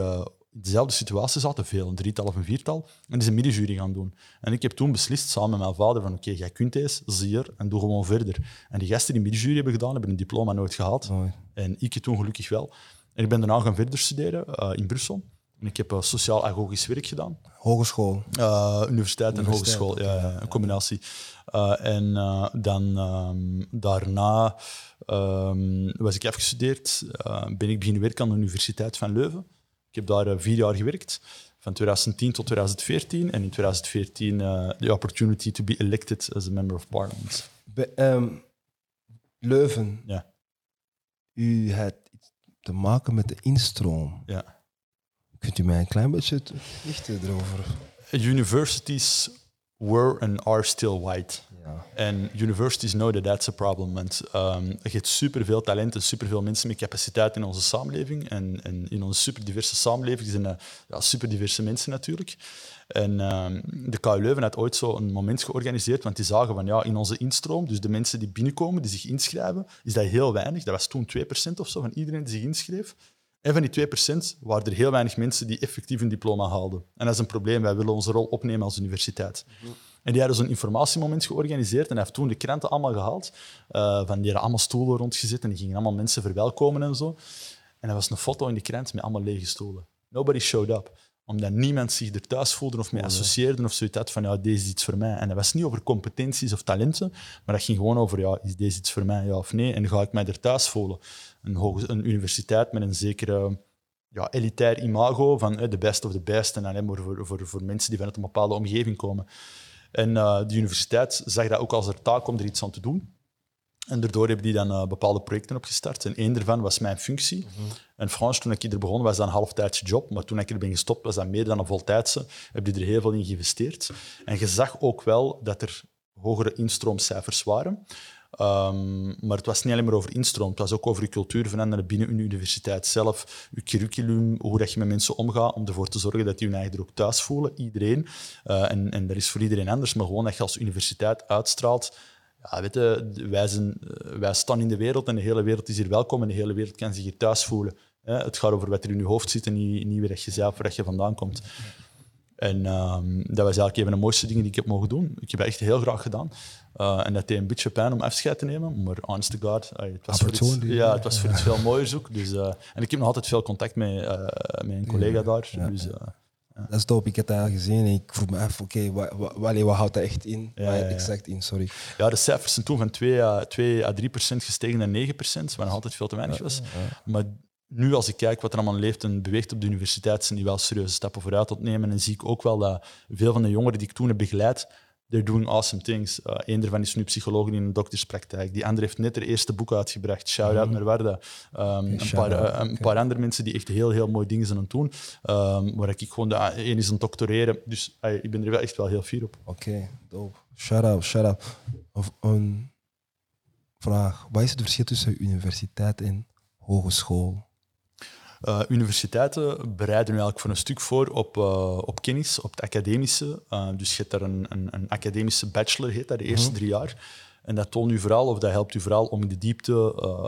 dezelfde situatie zaten, veel, een drietal of een viertal, en die zijn middenjury gaan doen. En ik heb toen beslist, samen met mijn vader, van oké, okay, jij kunt deze, zie er, en doe gewoon verder. En die gasten die middenjury hebben gedaan, hebben een diploma nooit gehaald. En ik toen gelukkig wel. En ik ben daarna gaan verder studeren eh, in Brussel. En ik heb uh, sociaal-agogisch werk gedaan. Hogeschool? Uh, universiteit en hogeschool, ja, ja, een combinatie. en dan um, daarna um, was ik afgestudeerd, ben ik beginnen werken aan de Universiteit van Leuven. Ik heb daar vier jaar gewerkt van 2010 tot 2014. En in 2014 uh, the opportunity to be elected as a member of parliament. Be, um, Leuven. Ja. U had iets te maken met de instroom. Ja. Kunt u mij een klein beetje lichten erover? Universities were and are still white. En universities know that that's a problem. Want um, je hebt superveel talenten, superveel mensen met capaciteit in onze samenleving. En, en in onze superdiverse samenleving zijn uh, ja, superdiverse mensen natuurlijk. En um, de KU Leuven had ooit zo een moment georganiseerd, want die zagen van ja, in onze instroom, dus de mensen die binnenkomen, die zich inschrijven, is dat heel weinig. Dat was toen 2% of zo van iedereen die zich inschreef. En van die 2% waren er heel weinig mensen die effectief een diploma haalden. En dat is een probleem. Wij willen onze rol opnemen als universiteit. En die hadden zo'n informatiemoment georganiseerd en hij heeft toen de kranten allemaal gehaald. Uh, van, die hadden allemaal stoelen rondgezet en die gingen allemaal mensen verwelkomen en zo. En er was een foto in de krant met allemaal lege stoelen. Nobody showed up. Omdat niemand zich er thuis voelde of mee associeerde of zoiets had van ja, deze is iets voor mij. En dat was niet over competenties of talenten, maar dat ging gewoon over ja, is deze iets voor mij, ja of nee? En ga ik mij er thuis voelen? Een, een universiteit met een zekere ja, elitair imago van de best of the best en alleen maar voor, voor, voor mensen die vanuit een bepaalde omgeving komen. En uh, de universiteit zag dat ook als haar taak om er iets aan te doen. En daardoor hebben die dan uh, bepaalde projecten opgestart. En één daarvan was mijn functie. Mm -hmm. En Frans, toen ik er begon, was dat een halftijdse job. Maar toen ik er ben gestopt, was dat meer dan een voltijdse. Heb je er heel veel in geïnvesteerd. En je zag ook wel dat er hogere instroomcijfers waren. Um, maar het was niet alleen maar over instroom, het was ook over je cultuur veranderen binnen een universiteit zelf, je curriculum, hoe dat je met mensen omgaat, om ervoor te zorgen dat die hun eigen er ook thuis voelen, iedereen. Uh, en, en dat is voor iedereen anders, maar gewoon dat je als universiteit uitstraalt, ja, wij, zijn, eh, wij staan in de wereld en de hele wereld is hier welkom en de hele wereld kan zich hier thuis voelen. Het gaat over wat er in je hoofd zit en niet, niet waar je zelf je vandaan komt. En um, dat was eigenlijk een van de mooiste dingen die ik heb mogen doen. Ik heb echt heel graag gedaan. Uh, en dat deed een beetje pijn om afscheid te nemen, maar honest to God, uh, het was voor iets, ja, het was voor iets veel mooier zoek. Dus, uh, en ik heb nog altijd veel contact met, met een collega daar. Ja, dus, ja. Dat is dope. Ik heb dat gezien en ik vroeg me af, oké, okay, wat, wat, wat, houdt dat echt in? Ja, ja, exact in, sorry. Ja, de cijfers zijn toen van 2 à, 2 à 3 procent gestegen naar 9 procent, wat nog altijd veel te weinig was. Maar nu, als ik kijk wat er allemaal leeft en beweegt op de universiteit, zijn die wel serieuze stappen vooruit ontnemen. En zie ik ook wel dat veel van de jongeren die ik toen heb begeleid, they're doing awesome things. Uh, Eén daarvan is nu psycholoog in een dokterspraktijk. Die andere heeft net haar eerste boek uitgebracht. Shout-out mm. naar Warda. Um, een, paar, uh, een paar andere mensen die echt heel, heel mooie dingen zijn aan het doen. Um, waar ik gewoon... De, één is aan het doctoreren. Dus uh, ik ben er wel echt wel heel fier op. Oké, okay, dope. Shout-out, shout-out. Een vraag. Wat is het verschil tussen universiteit en hogeschool? Uh, universiteiten bereiden nu eigenlijk voor een stuk voor op, uh, op kennis, op het academische. Uh, dus je hebt daar een, een, een, academische bachelor, heet dat, de eerste mhm. drie jaar. En dat toont u vooral, of dat helpt u vooral om in de diepte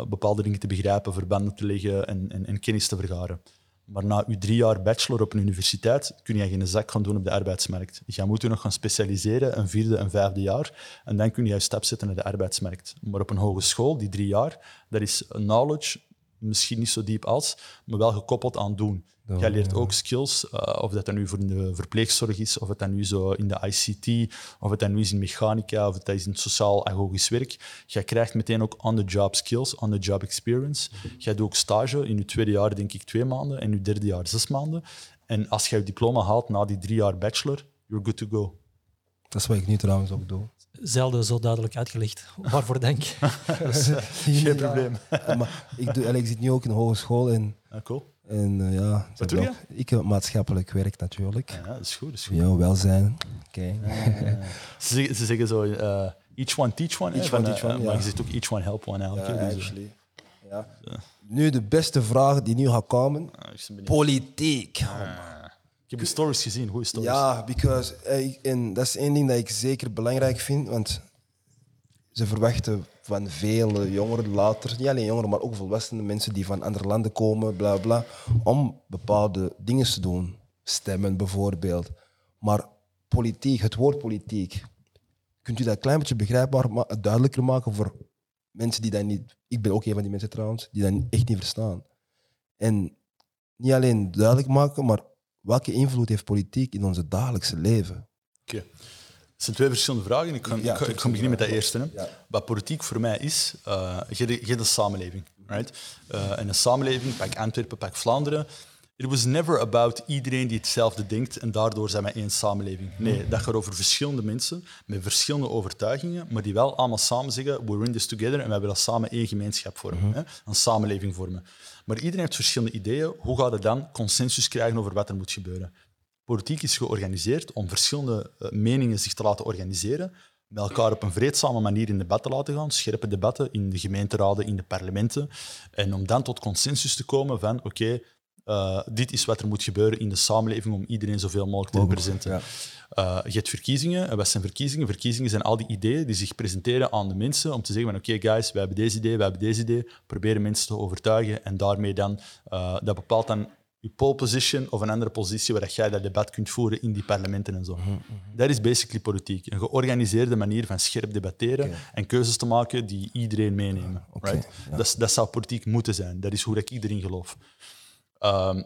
bepaalde dingen te begrijpen, verbanden te leggen en, en, en, kennis te vergaren. Maar na uw drie jaar bachelor op een universiteit kun je geen zak gaan doen op de arbeidsmarkt. Je moet je nog gaan specialiseren, een vierde en vijfde jaar. En dan kun je een stap zetten naar de arbeidsmarkt. Maar op een hogeschool, die drie jaar, dat is knowledge, misschien niet zo diep als, maar wel gekoppeld aan doen. Jij leert ook skills, uh, of dat dan nu voor de verpleegzorg is, of het dan nu zo in de ICT, of het dan nu is in mechanica, of het is in sociaal-agogisch werk. Jij krijgt meteen ook on-the-job skills, on-the-job experience. Jij doet ook stage in je tweede jaar, denk ik, twee maanden, en in je derde jaar zes maanden. En als je je diploma haalt na die drie jaar bachelor, you're good to go. Dat is wat ik nu trouwens ook doe zelden zo duidelijk uitgelegd waarvoor denk. dus, Geen probleem. maar ik, doe, ik zit nu ook in de hogeschool en, ah, cool. en uh, ja, Wat doe je? Ik heb maatschappelijk werk natuurlijk. Ja, dat is goed. Dat is goed. Ja, welzijn. Okay. ze, ze, zeggen zo, uh, each one teach one. Each one teach one, uh, Maar je zegt ook each one help one eigenlijk. Ja, actually. Ja. Nu de beste vraag die nu gaat komen. Ah, Politiek. Oh, ik heb de stories gezien, goede stories. Ja, because, eh, en dat is één ding dat ik zeker belangrijk vind, want ze verwachten van vele jongeren later, niet alleen jongeren, maar ook volwassenen mensen die van andere landen komen, bla bla, om bepaalde dingen te doen. Stemmen bijvoorbeeld. Maar politiek, het woord politiek, kunt u dat een klein beetje begrijpbaar, maar duidelijker maken voor mensen die dat niet. Ik ben ook een van die mensen trouwens, die dat echt niet verstaan. En niet alleen duidelijk maken, maar welke invloed heeft politiek in onze dagelijkse leven? Oké. Het zijn twee verschillende vragen. Ik ga, Ja, ik ga, ik ga beginnen met dat verschillende eerste. Hè. Ja. Wat politiek voor mij is, eh je samenleving. Right? En een samenleving, pak Antwerpen, pak Vlaanderen. It was never about iedereen die hetzelfde denkt en daardoor zijn wij één samenleving. Nee, dat gaat over verschillende mensen met verschillende overtuigingen, maar die wel allemaal samen zeggen, we're in this together en we willen samen één gemeenschap vormen, hè? een samenleving vormen. Maar iedereen heeft verschillende ideeën. Hoe gaat het dan consensus krijgen over wat er moet gebeuren? Politiek is georganiseerd om verschillende eh, meningen zich te laten organiseren, met elkaar op een vreedzame manier in debat te laten gaan, scherpe debatten in de gemeenteraden, in de parlementen, en om dan tot consensus te komen van oké, eh, dit is wat er moet gebeuren in de samenleving om iedereen zoveel mogelijk te representeren. Ja. Eh, je hebt verkiezingen. En wat zijn verkiezingen? Verkiezingen zijn al die ideeën die zich presenteren aan de mensen om te zeggen van oké guys, wij hebben deze idee, wij hebben deze idee. Proberen mensen te overtuigen en daarmee dan, eh, dat bepaalt dan je pole position of een andere positie waar jij dat debat kunt voeren in die parlementen en zo. Dat is basically politiek. Een georganiseerde manier van scherp debatteren en keuzes te maken die iedereen meenemen. Right? dat, dat zou politiek moeten zijn. Dat is hoe ik erin geloof. Um,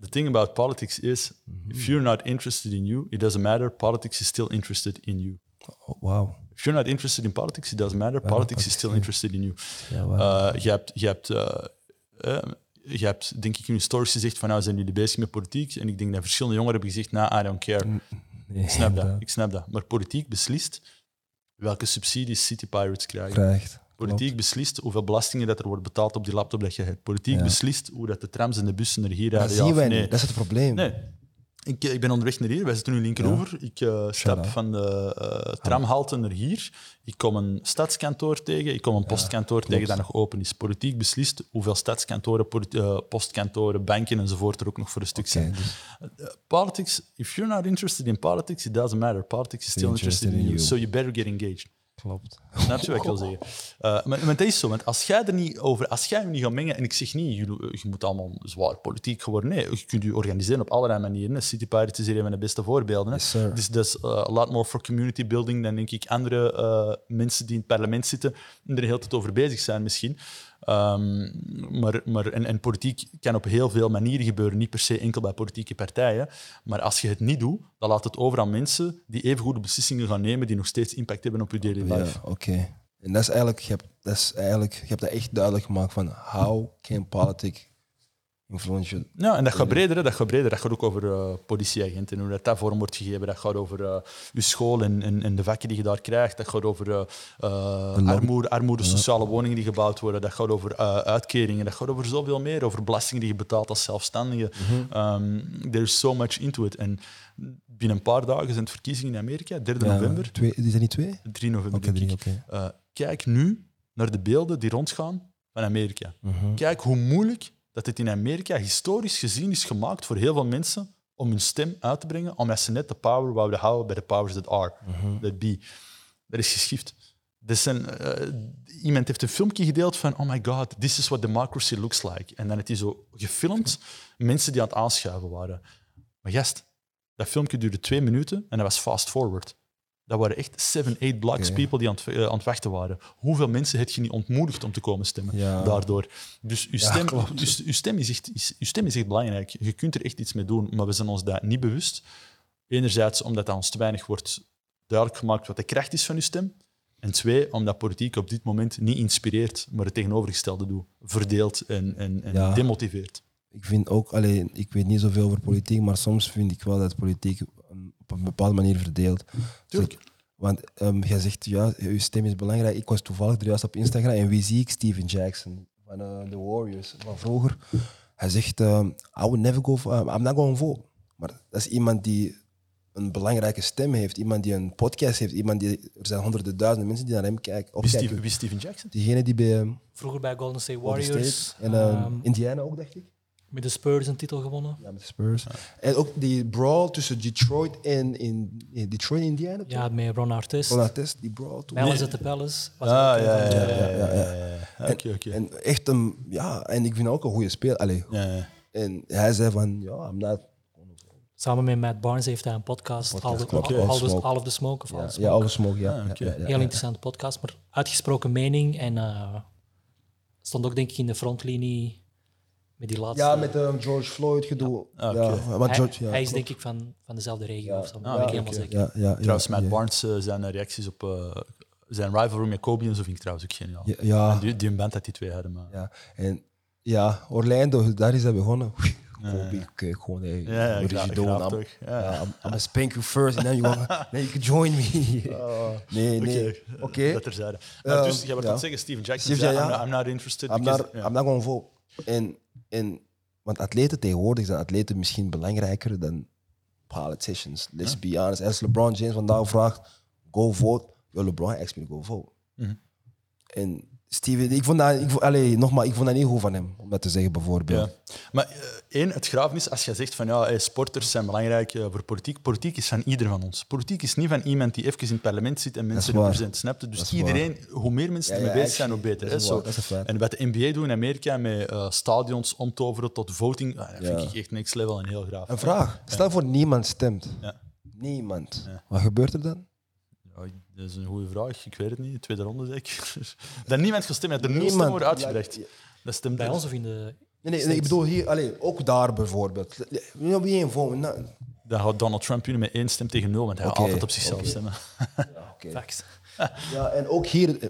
the thing about politics is, if you're not interested in you, it doesn't matter. Politics is still interested in you. Oh, Wauw. If you're not interested in politics, it doesn't matter. Politics is still interested in you. Ja. Uh, je hebt, je hebt, uh, uh, je hebt, denk ik, in je stories gezegd van nou zijn jullie bezig met politiek. En ik denk dat verschillende jongeren hebben gezegd, nou, I don't care. Nee, Ik snap dat, ik snap dat. Maar politiek beslist welke subsidies City Pirates krijgen. Krijgt. Politiek beslist hoeveel belastingen dat er wordt betaald op die laptop dat je hebt. Politiek Ja. beslist hoe dat de trams en de bussen er hier Dat rijden. ja zien wij nee. niet. Dat is het probleem. Nee. Ik, ik ben onderweg naar hier. Wij zitten nu in Linkeroever. Ik eh, stap van de eh, tramhalte naar hier. Ik kom een stadskantoor tegen. Ik kom een postkantoor tegen dat nog open is. Politiek beslist hoeveel stadskantoren, eh, postkantoren, banken enzovoort er ook nog voor een stuk zijn. dus politics, if you're not interested in politics, it doesn't matter. Politics is still interested in you. So you better get engaged. Klopt. Snap je wat ik wil zeggen? Uh, maar, maar dat is zo, want als jij er niet over, als jij je niet gaat mengen, en ik zeg niet, je, je moet allemaal zwaar politiek geworden. Nee, je kunt je organiseren op allerlei manieren. City Pirates is hier een van de beste voorbeelden. hè. Yes, sir. Dus dat is uh, a lot more for community building dan denk ik andere uh, mensen die in het parlement zitten en er de hele tijd over bezig zijn misschien. Um, maar, maar, en, en politiek kan op heel veel manieren gebeuren, niet per se enkel bij politieke partijen. Maar als je het niet doet, dan laat het over aan mensen die even goede beslissingen gaan nemen, die nog steeds impact hebben op je daily Ja, life. oké. En dat is eigenlijk, je hebt, dat is eigenlijk, je hebt dat echt duidelijk gemaakt van how can politics Ja, en dat gaat breder. hè. Dat gaat breder. Dat gaat ook over eh, politieagenten, hoe dat, dat vorm wordt gegeven. Dat gaat over eh, je school en, en, en de vakken die je daar krijgt. Dat gaat over eh, eh, armoede, armoede, sociale woningen die gebouwd worden. Dat gaat over eh, uitkeringen. Dat gaat over zoveel meer. Over belastingen die je betaalt als zelfstandige. There is so much into it. En binnen een paar dagen zijn het verkiezingen in Amerika, 3 Ja, november. Twee, is dat niet twee? 3 november, Oké, denk drie. Eh, kijk nu naar de beelden die rondgaan van Amerika. Mhm. Kijk hoe moeilijk dat het in Amerika historisch gezien is gemaakt voor heel veel mensen om hun stem uit te brengen, omdat ze net de power wouden houden bij de powers that are, Mhm. that be. Dat is geschift. Eh, iemand heeft een filmpje gedeeld van oh my god, this is what democracy looks like. En dan heeft hij zo gefilmd mensen die aan het aanschuiven waren. Maar gast, dat filmpje duurde twee minuten en dat was fast forward. Dat waren echt seven, eight blocks Oké. people die aan het, eh, aan het wachten waren. Hoeveel mensen heb je niet ontmoedigd om te komen stemmen Ja. daardoor? Dus uw stem, uw, uw stem is echt, is, uw stem is echt belangrijk. Je kunt er echt iets mee doen, maar we zijn ons daar niet bewust. Enerzijds omdat dat ons te weinig wordt duidelijk gemaakt wat de kracht is van uw stem. En twee, omdat politiek op dit moment niet inspireert, maar het tegenovergestelde doet. Verdeelt en, en, en Ja. demotiveert. Ik vind ook, alleen, ik weet niet zoveel over politiek, maar soms vind ik wel dat politiek op een bepaalde manier verdeelt. Tuurlijk. Want um, jij zegt, ja, je stem is belangrijk. Ik was toevallig er juist op Instagram en wie zie ik? Steven Jackson van uh, de Warriors van vroeger. Hij zegt, um, I would never go for, um, I'm not going vote. Maar dat is iemand die een belangrijke stem heeft, iemand die een podcast heeft, iemand die, er zijn honderden duizenden mensen die naar hem kijken. Wie opkijken. Steven, wie Steven Jackson? Diegene die bij um, Vroeger bij Golden State Golden Warriors. State en um, ehm, Indiana ook, dacht ik. Met de Spurs een titel gewonnen. Ja, met de Spurs. En ook die brawl tussen Detroit en in, in Detroit en Indiana. Ja, met Ron Artest. Ron Artest, die brawl toen. Palace at the Palace. Was Ah, een ja, ja, ja. ja, ja, ja. Oké, oké. En echt een, ja, en ik vind ook een goede speler. Allee, Ja, ja. En hij zei van, ja, I'm not... Samen met Matt Barnes heeft hij een podcast. Podcast, All, all, of the Smoke. Of All Ja, the Smoke. ja, ja. Ah, oké. ja, ja, ja. Heel interessante podcast, maar uitgesproken mening. En eh, stond ook denk ik in de frontlinie Met die laatste. Ja, met um, George Floyd gedoe. Ah, oké. ja, maar hij, George, ja, hij is denk ik van, van dezelfde regio Ja. of zo. Ah, ik helemaal zeker. Ja, ja, Trouwens, ja, Matt ja. Barnes, eh, zijn reacties op eh, zijn rivalry met Kobe en zo vind ik trouwens ook geniaal. Ja, ja, En die, die band dat die twee hadden, maar... ja. En ja, Orlando, daar is hij begonnen. Ja, Kobe, ja. kijk gewoon, hey, Ja, ja, graag I'm, toch. Ja. ja, I'm, I'm gonna spank you first, and then you, wanna, then you can join me. nee, nee. Oké, Oké. dat terzijde. Maar Eh, dus, jij wordt ja. zeggen, Steven Jackson Steve, zei, ja, I'm, ja. not, I'm not interested. I'm because- not, ja. I'm not going vol. En, en, want atleten tegenwoordig zijn atleten misschien belangrijker dan politicians. Let's be honest. Als LeBron James vandaag vraagt, go vote. Yo, LeBron asked me to go vote. Mhm. En Steven, ik vond dat, ik, vond- nogmaals, ik vond dat niet goed van hem, om dat te zeggen bijvoorbeeld. Ja. Maar eh, één, het graven is, als je zegt van ja, hey, sporters zijn belangrijk eh, voor politiek. Politiek is van ieder van ons. Politiek is niet van iemand die even in het parlement zit en mensen represent. Snap je? Dus iedereen, hoe meer mensen Ja, ermee ja, bezig zijn, hoe beter. hè. Zo. En wat de NBA doet in Amerika met eh, stadions omtoveren tot voting, ah, dat vind ik echt next level en heel graaf. Een vraag. Stel voor niemand stemt. Ja. Niemand. Wat gebeurt er dan? Ja, dat is een goede vraag. Ik weet het niet. Tweede ronde zeker. dat niemand gestemd heeft. Er nul Niemand. uitgebracht. Ja, Dat stemt Bij ons of in de... Nee, nee, nee, ik bedoel hier, allee, ook daar bijvoorbeeld. Wie wie een voor? Nou, Dan gaat Donald Trump winnen met één stem tegen nul, want hij gaat altijd op zichzelf stemmen. oké. Facts. Ja, en ook hier, eh,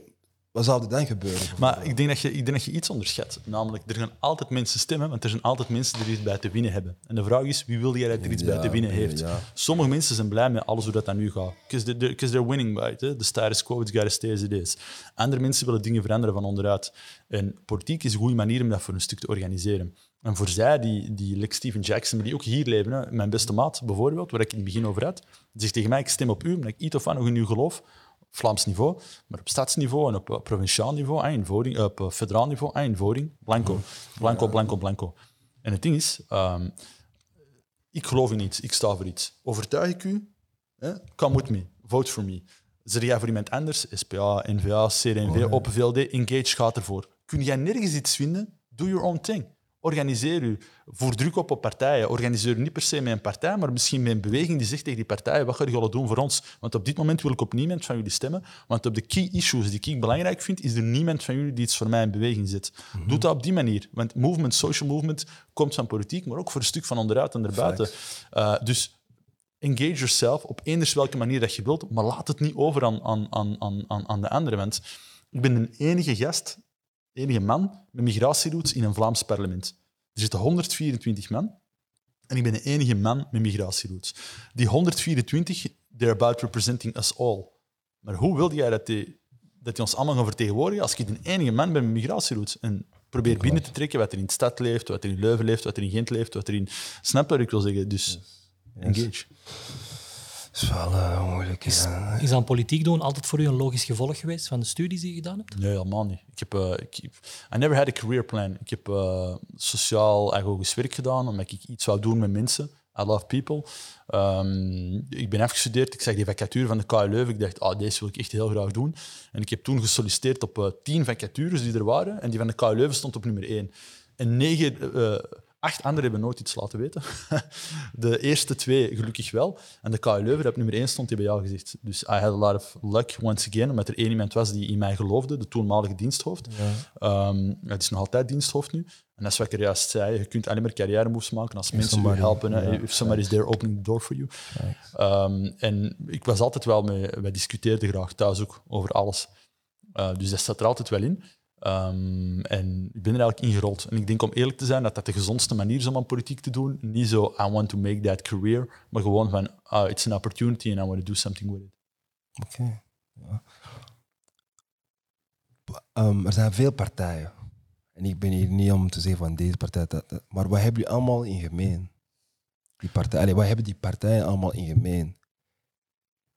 wat zou er dan gebeuren? Maar ik denk, dat je, ik denk dat je iets onderschat. Namelijk, er gaan altijd mensen stemmen, want er zijn altijd mensen die er iets bij te winnen hebben. En de vraag is, wie wil dat er iets bij te winnen heeft? ja. Sommige mensen zijn blij met alles hoe dat dan nu gaat. Because they're, winning by it. hè. The status quo, it's gotta stay as it is. Andere mensen willen dingen veranderen van onderuit. En politiek is een goede manier om dat voor een stuk te organiseren. En voor zij, die, die like Steven Jackson, maar die ook hier leven, hè, mijn beste maat bijvoorbeeld, waar ik in het begin over had, die zegt tegen mij, ik stem op u, omdat ik iets of wat nog in u geloof. Vlaams niveau, maar op stadsniveau en op eh, provinciaal niveau, in voting, op eh, federaal niveau, in voting, blanco. Blanco, blanco, blanco. En het ding is, ehm, ik geloof in iets, ik sta voor iets. Overtuig ik u? Hè? Come with me, vote for me. Zeg jij voor iemand anders? SPA, NVA, Open VLD, Engage gaat ervoor. Kun jij nergens iets vinden? Do your own thing. Organiseer u. Voer druk op op partijen. Organiseer u niet per se met een partij, maar misschien met een beweging die zegt tegen die partijen, wat ga je doen voor ons? Want op dit moment wil ik op niemand van jullie stemmen. Want op de key issues die ik belangrijk vind, is er niemand van jullie die iets voor mij in beweging zet. Doe dat op die manier. Want movement, social movement, komt van politiek, maar ook voor een stuk van onderuit en erbuiten. Uh, dus engage yourself op eenders welke manier dat je wilt, maar laat het niet over aan, aan, aan, aan, aan de anderen. Want ik ben een enige gast, enige man met migratieroots in een Vlaams parlement. Er zitten 124 man en ik ben de enige man met migratieroots. Die 124, they're about representing us all. Maar hoe wil jij dat die, dat die ons allemaal gaan vertegenwoordigen als ik de enige man ben met migratieroots? En probeer binnen te trekken wat er in de stad leeft, wat er in Leuven leeft, wat er in Gent leeft, wat er in... Snap wat ik wil zeggen? Dus engage. Dat is wel eh, moeilijk. Is, ja. is dan politiek doen altijd voor u een logisch gevolg geweest van de studies die je gedaan hebt? Nee, helemaal niet. Ik heb, eh, ik, I never had a career plan. Ik heb eh, sociaal agogisch werk gedaan, omdat ik iets wou doen met mensen. I love people. Ehm, ik ben afgestudeerd. Ik zag die vacature van de KU Leuven. Ik dacht, ah, deze wil ik echt heel graag doen. En ik heb toen gesolliciteerd op eh, tien vacatures die er waren. En die van de KU Leuven stond op nummer één. En negen, eh, acht anderen hebben nooit iets laten weten. de eerste twee gelukkig wel. En de KU Leuven, dat op nummer één stond, die bij jou gezegd. Dus I had a lot of luck once again, omdat er één iemand was die in mij geloofde, de toenmalige diensthoofd. Um, het is nog altijd diensthoofd nu. En dat is wat ik er juist zei. Je kunt alleen maar carrière moves maken als mensen je somebody, helpen. If somebody's there opening the door for you. Um, en ik was altijd wel mee... Wij discuteerden graag thuis ook over alles. Uh, dus dat staat er altijd wel in. Um, en ik ben er eigenlijk ingerold. En ik denk om eerlijk te zijn dat dat de gezondste manier is om aan politiek te doen. Niet zo, I want to make that career, maar gewoon van, uh, it's an opportunity and I want to do something with it. Oké. Um, er zijn veel partijen. En ik ben hier niet om te zeggen van deze partij, dat, dat. maar wat hebben jullie allemaal in gemeen? Die partij, allee, wat hebben die partijen allemaal in gemeen?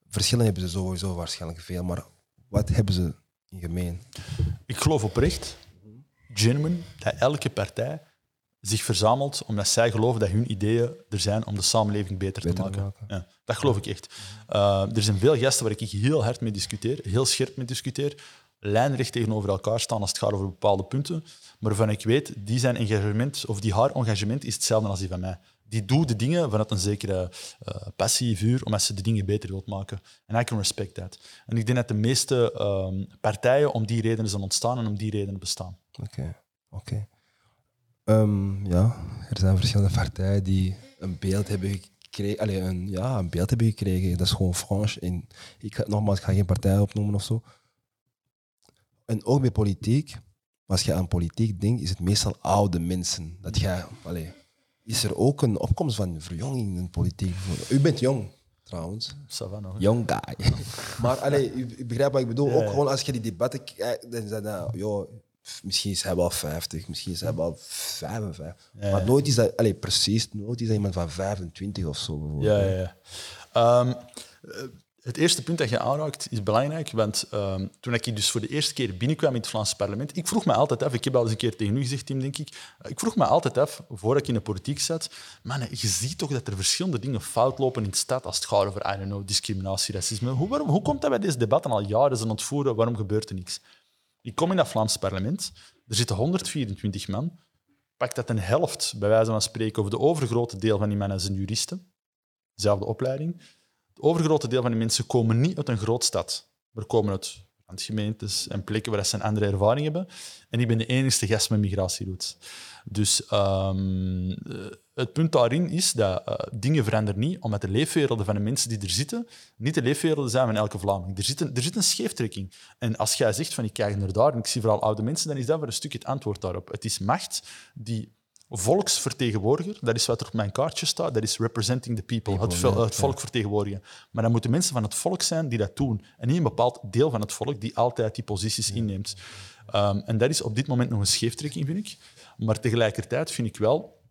Verschillen hebben ze sowieso waarschijnlijk veel, maar wat hebben ze gemeen? Ik geloof oprecht, genuine, dat elke partij zich verzamelt omdat zij geloven dat hun ideeën er zijn om de samenleving beter, Beter te maken. maken. Ja, dat geloof ik echt. Uh, er zijn veel gasten waar ik heel hard mee discuteer, heel scherp mee discuteer, lijnrecht tegenover elkaar staan als het gaat over bepaalde punten, maar waarvan ik weet, die zijn engagement, of die haar engagement is hetzelfde als die van mij. Die doet de dingen vanuit een zekere uh, passie, vuur, omdat ze de dingen beter wilt maken. En I can respect that. En ik denk dat de meeste um, partijen om die redenen zijn ontstaan en om die redenen bestaan. Oké, oké. Ehm, ja, er zijn verschillende partijen die een beeld hebben gekregen. Allee, een, ja, een beeld hebben gekregen. Dat is gewoon Frans. En ik ga, nogmaals, ik ga geen partij opnoemen of zo. En ook bij politiek. Als je aan politiek denkt, is het meestal oude mensen. Dat je, allee, is er ook een opkomst van verjonging in de politiek? U bent jong, trouwens. Ça va nog, hè? Young guy. maar allee, u, u begrijpt wat ik bedoel. Ook gewoon als je die debatten kijkt, dan nou, joh, misschien is hij wel 50, misschien is hij wel 55. Ja, Maar nooit is dat, allee, precies, nooit is dat iemand van 25 of zo. bijvoorbeeld. Ja, ja, ja. Het eerste punt dat je aanraakt is belangrijk, want ehm, toen ik dus voor de eerste keer binnenkwam in het Vlaamse parlement, ik vroeg me altijd af, ik heb al eens een keer tegen u gezegd, Tim, denk ik, eh, ik vroeg me altijd af, voordat ik in de politiek zat, man, je ziet toch dat er verschillende dingen fout lopen in de stad als het gaat over, I don't know, discriminatie, racisme. Hoe, waarom, hoe komt dat bij deze debatten al jaren zijn ontvoeren? Waarom gebeurt er niks? Ik kom in dat Vlaamse parlement, er zitten 124 man, pak dat een helft, bij wijze van spreken, of de overgrote deel van die mannen zijn juristen, dezelfde opleiding. Het overgrote deel van die mensen komen niet uit een grootstad, maar komen uit gemeentes en plekken waar ze een andere ervaring hebben. En ik ben de enige gast met migratieroutes. Dus ehm, eh, het punt daarin is dat eh, dingen veranderen niet, omdat de leefwerelden van de mensen die er zitten niet de leefwerelden zijn van elke Vlaming. Er zit een, er zit een scheeftrekking. En als jij zegt van ik kijk naar daar en ik zie vooral oude mensen, dan is dat voor een stuk het antwoord daarop. Het is macht die volksvertegenwoordiger, dat is wat er op mijn kaartje staat, dat is representing the people, People, het, ja, het volk vertegenwoordigen. Maar dan moeten mensen van het volk zijn die dat doen en niet een bepaald deel van het volk die altijd die posities inneemt. Ehm, en dat is op dit moment nog een scheeftrekking, vind ik. Maar tegelijkertijd vind ik wel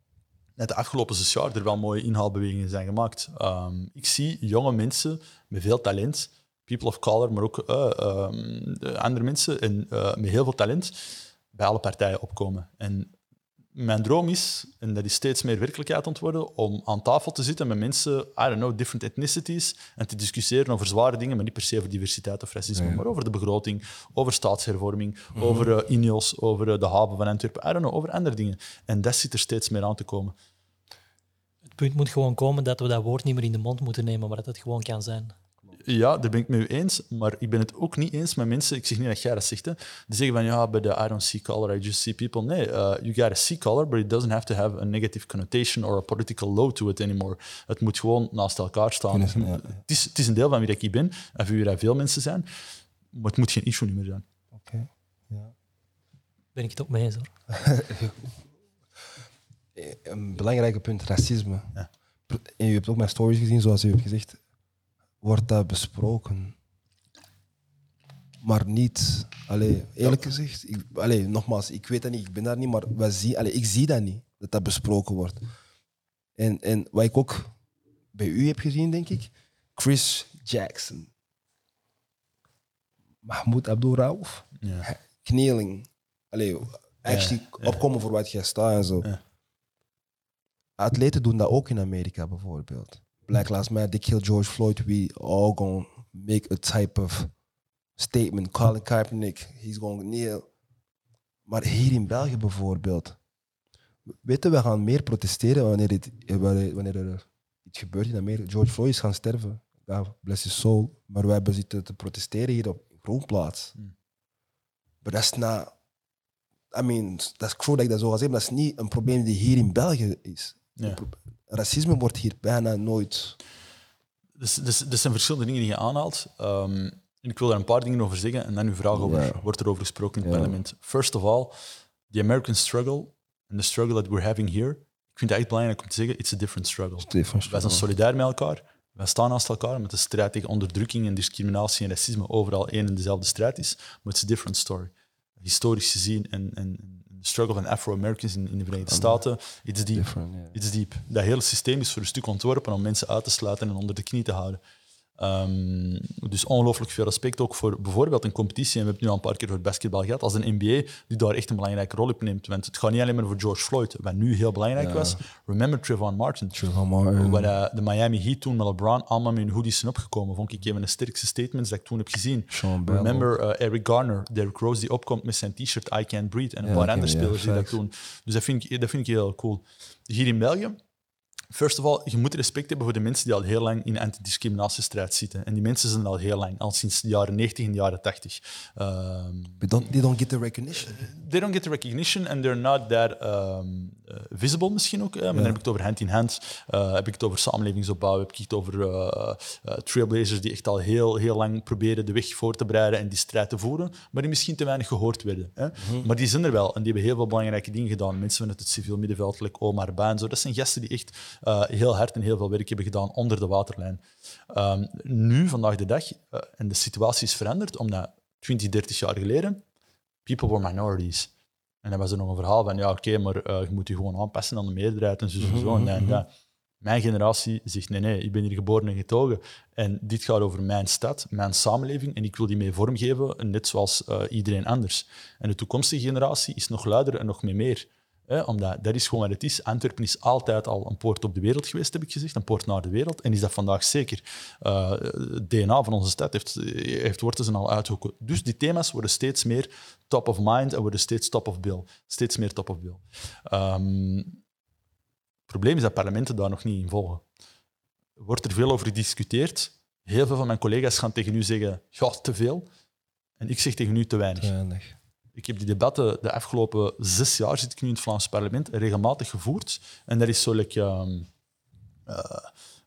dat de afgelopen zes jaar er wel mooie inhaalbewegingen zijn gemaakt. Ehm, ik zie jonge mensen met veel talent, people of color, maar ook eh, ehm, de andere mensen en, eh, met heel veel talent bij alle partijen opkomen. En mijn droom is, en dat is steeds meer werkelijkheid aan het worden, om aan tafel te zitten met mensen, I don't know, different ethnicities, en te discussiëren over zware dingen, maar niet per se over diversiteit of racisme, maar over de begroting, over staatshervorming, over uh, INEOS, over eh, de haven van Antwerpen, I don't know, over andere dingen. En dat zit er steeds meer aan te komen. Het punt moet gewoon komen dat we dat woord niet meer in de mond moeten nemen, maar dat het gewoon kan zijn. Ja, daar ben ik met u eens, maar ik ben het ook niet eens met mensen, ik zeg niet dat jij dat zegt, hè, die zeggen van ja, but uh, I don't see color, I just see people. Nee, uh, you gotta see color, but it doesn't have to have a negative connotation or a political load to it anymore. Het moet gewoon naast elkaar staan. Ja. Het, is, het is een deel van wie dat ik ben en van wie dat veel mensen zijn, maar het moet geen issue meer zijn. Oké. Ja. Ben ik het ook mee eens hoor. Een belangrijk punt, racisme. Ja. En u hebt ook mijn stories gezien, zoals u hebt gezegd. Wordt dat besproken? Maar niet, allee, eerlijk gezegd, ik, allee, nogmaals, ik weet dat niet, ik ben daar niet, maar we zien, allee, ik zie dat niet, dat dat besproken wordt. En, en wat ik ook bij u heb gezien, denk ik, Chris Jackson, Mahmoud Abdul Rauf, Ja. kneeling, allee, actually ja. opkomen voor wat jij staat en zo. Ja. Atleten doen dat ook in Amerika bijvoorbeeld. Black Lives Matter, they kill George Floyd, we all gonna make a type of statement. Colin Kaepernick, he's gonna kneel. Maar hier in België bijvoorbeeld, weten we gaan meer protesteren wanneer, dit, wanneer er iets gebeurt in Amerika. George Floyd is gaan sterven, ja, bless his soul. Maar we hebben zitten te protesteren hier op Groenplaats. Hmm. Maar dat is na, I mean, dat is true dat ik dat zo ga zeggen, maar dat is niet een probleem die hier in België is. Ja. Racisme wordt hier bijna nooit. Dus, dus, dus zijn verschillende dingen die je aanhaalt. Ehm, en ik wil daar een paar dingen over zeggen en dan uw vraag over, Ja. wordt er over gesproken in het parlement. First of all, the American struggle and the struggle that we're having here. Ik vind het echt belangrijk om te zeggen, it's a different struggle. Wij zijn solidair met elkaar. Wij staan naast elkaar met de strijd tegen onderdrukking en discriminatie en racisme overal één en dezelfde strijd is. Maar it's a different story. Historisch gezien en, en struggle van Afro-Americans in, in de Verenigde Staten, it's deep. Ja. It's deep. Dat hele systeem is voor een stuk ontworpen om mensen uit te sluiten en onder de knie te houden. Ehm, dus ongelooflijk veel respect ook voor bijvoorbeeld een competitie. En we hebben het nu al een paar keer over basketbal gehad. Als een NBA die daar echt een belangrijke rol op neemt. Want het gaat niet alleen maar voor George Floyd, wat nu heel belangrijk Ja. was. Remember Trayvon Martin. Trayvon Martin. Waar eh, de Miami Heat toen met LeBron allemaal met hun hoodies zijn opgekomen. Vond ik een van de sterkste statements dat ik toen heb gezien. Remember eh, Eric Garner, Derrick Rose, die opkomt met zijn t-shirt I Can't Breathe. En een Ja, paar andere spelers die dat doen. Dus dat vind, ik, dat vind ik heel cool. Hier in België First of all, je moet respect hebben voor de mensen die al heel lang in antidiscriminatiestrijd zitten. En die mensen zijn al heel lang, al sinds de jaren 90 en de jaren 80. Um, But don't, they don't get the recognition. they don't get the recognition and they're not that um, uh, visible misschien ook. Hè? Maar dan heb ik het over hand in hand. Uh, heb ik het over samenlevingsopbouw. Heb ik het over trailblazers die echt al heel, heel lang proberen de weg voor te bereiden en die strijd te voeren, maar die misschien te weinig gehoord werden. Hè? Mhm. Maar die zijn er wel en die hebben heel veel belangrijke dingen gedaan. Mensen vanuit het civiel middenveld, like Omar Ba en zo. Dat zijn gasten die echt uh, heel hard en heel veel werk hebben gedaan onder de waterlijn. Um, nu, vandaag de dag, uh, en de situatie is veranderd, omdat 20, 30 jaar geleden, people were minorities. En dan was er nog een verhaal van, ja, oké, okay, maar uh, je moet je gewoon aanpassen aan de meerderheid en zo en zo. En, en dat. Mijn generatie zegt, nee, nee, ik ben hier geboren en getogen. En dit gaat over mijn stad, mijn samenleving, en ik wil die mee vormgeven, net zoals uh, iedereen anders. En de toekomstige generatie is nog luider en nog meer meer. Omdat dat is gewoon wat het is. Antwerpen is altijd al een poort op de wereld geweest, heb ik gezegd. Een poort naar de wereld. En is dat vandaag zeker. Het DNA van onze stad heeft, heeft wortels al uitgekomen. Dus die thema's worden steeds meer top of mind en worden steeds top of bill. Steeds meer top of bill. Um, het probleem is dat parlementen daar nog niet in volgen. Wordt er veel over gediscuteerd. Heel veel van mijn collega's gaan tegen u zeggen, ja, te veel. En ik zeg tegen u te weinig. Te weinig. Ik heb die debatten de afgelopen zes jaar, zit ik nu in het Vlaams parlement, regelmatig gevoerd. En dat is zo like, um, uh,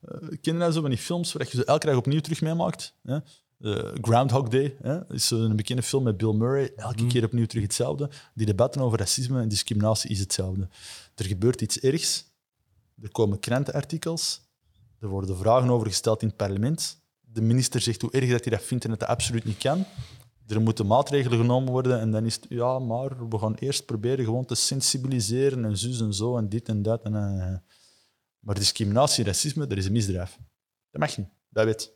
uh, ken dat zo van die films waar je ze elke dag opnieuw terug meemaakt? Hè? Uh, Groundhog Day hè? is een bekende film met Bill Murray. Elke mm. keer opnieuw terug hetzelfde. Die debatten over racisme en discriminatie is hetzelfde. Er gebeurt iets ergs. Er komen krantenartikels. Er worden vragen over gesteld in het parlement. De minister zegt hoe erg dat hij dat vindt en dat dat absoluut niet kan er moeten maatregelen genomen worden en dan is het, ja, maar we gaan eerst proberen gewoon te sensibiliseren en zus en zo en dit en dat. En, uh, maar discriminatie racisme, dat is een misdrijf. Dat mag niet, dat weet.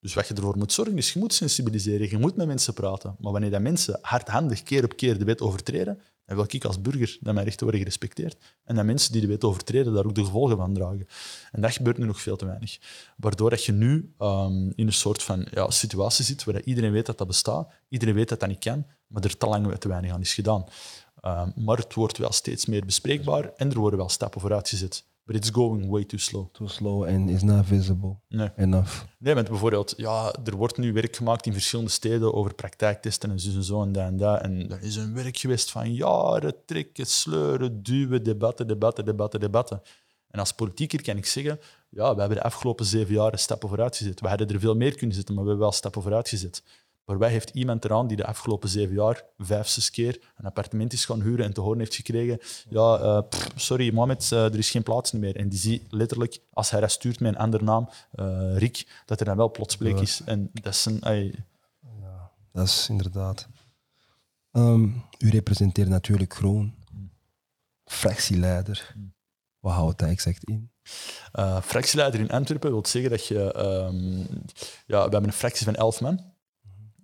Dus wat je ervoor moet zorgen is, je moet sensibiliseren, je moet met mensen praten. Maar wanneer dat mensen hardhandig keer op keer de wet overtreden, dan wil ik als burger dat mijn rechten worden gerespecteerd. En dat mensen die de wet overtreden daar ook de gevolgen van dragen. En dat gebeurt nu nog veel te weinig. Waardoor dat je nu um, in een soort van ja, situatie zit waar iedereen weet dat dat bestaat, iedereen weet dat dat niet kan, maar er te lang te weinig aan is gedaan. Um, maar het wordt wel steeds meer bespreekbaar en er worden wel stappen vooruit gezet. But it's going way too slow. Too slow and is not visible nee. enough. Nee, want bijvoorbeeld, ja, er wordt nu werk gemaakt in verschillende steden over praktijktesten en zo en zo en dat en dat. En er is een werk geweest van jaren trekken, sleuren, duwen, debatten, debatten, debatten, debatten. En als politieker kan ik zeggen, ja, we hebben de afgelopen zeven jaar stappen vooruit gezet. We hadden er veel meer kunnen zetten, maar we hebben wel stappen vooruit gezet. Waarbij heeft iemand eraan die de afgelopen zeven jaar vijf, zes keer een appartement is gaan huren en te horen heeft gekregen: Ja, uh, pff, sorry, Mohamed, uh, er is geen plaats meer. En die ziet letterlijk, als hij dat stuurt met een andere naam, uh, Rick, dat er dan wel plots plek is. En dat is een. Ja, dat is inderdaad. Um, u representeert natuurlijk Groen, fractieleider. Wat houdt dat exact in? Fractieleider in Antwerpen wil zeggen dat je. Um, ja, we hebben een fractie van elf man.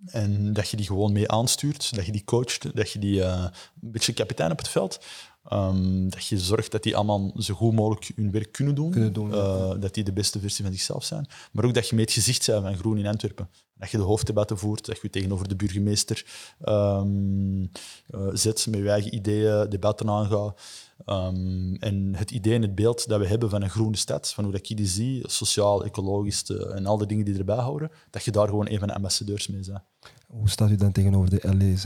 En dat je die gewoon mee aanstuurt, dat je die coacht, dat je die uh, een beetje kapitein op het veld. Um, dat je zorgt dat die allemaal zo goed mogelijk hun werk kunnen doen. Kunnen doen uh, dat die de beste versie van zichzelf zijn. Maar ook dat je met het gezicht bent van Groen in Antwerpen. Dat je de hoofddebatten voert, dat je tegenover de burgemeester um, uh, zet, met je eigen ideeën debatten aangaat. Um, en het idee en het beeld dat we hebben van een groene stad, van hoe dat ik die zie, sociaal, ecologisch en al die dingen die erbij houden, dat je daar gewoon een van de ambassadeurs mee bent. Hoe staat u dan tegenover de LEZ?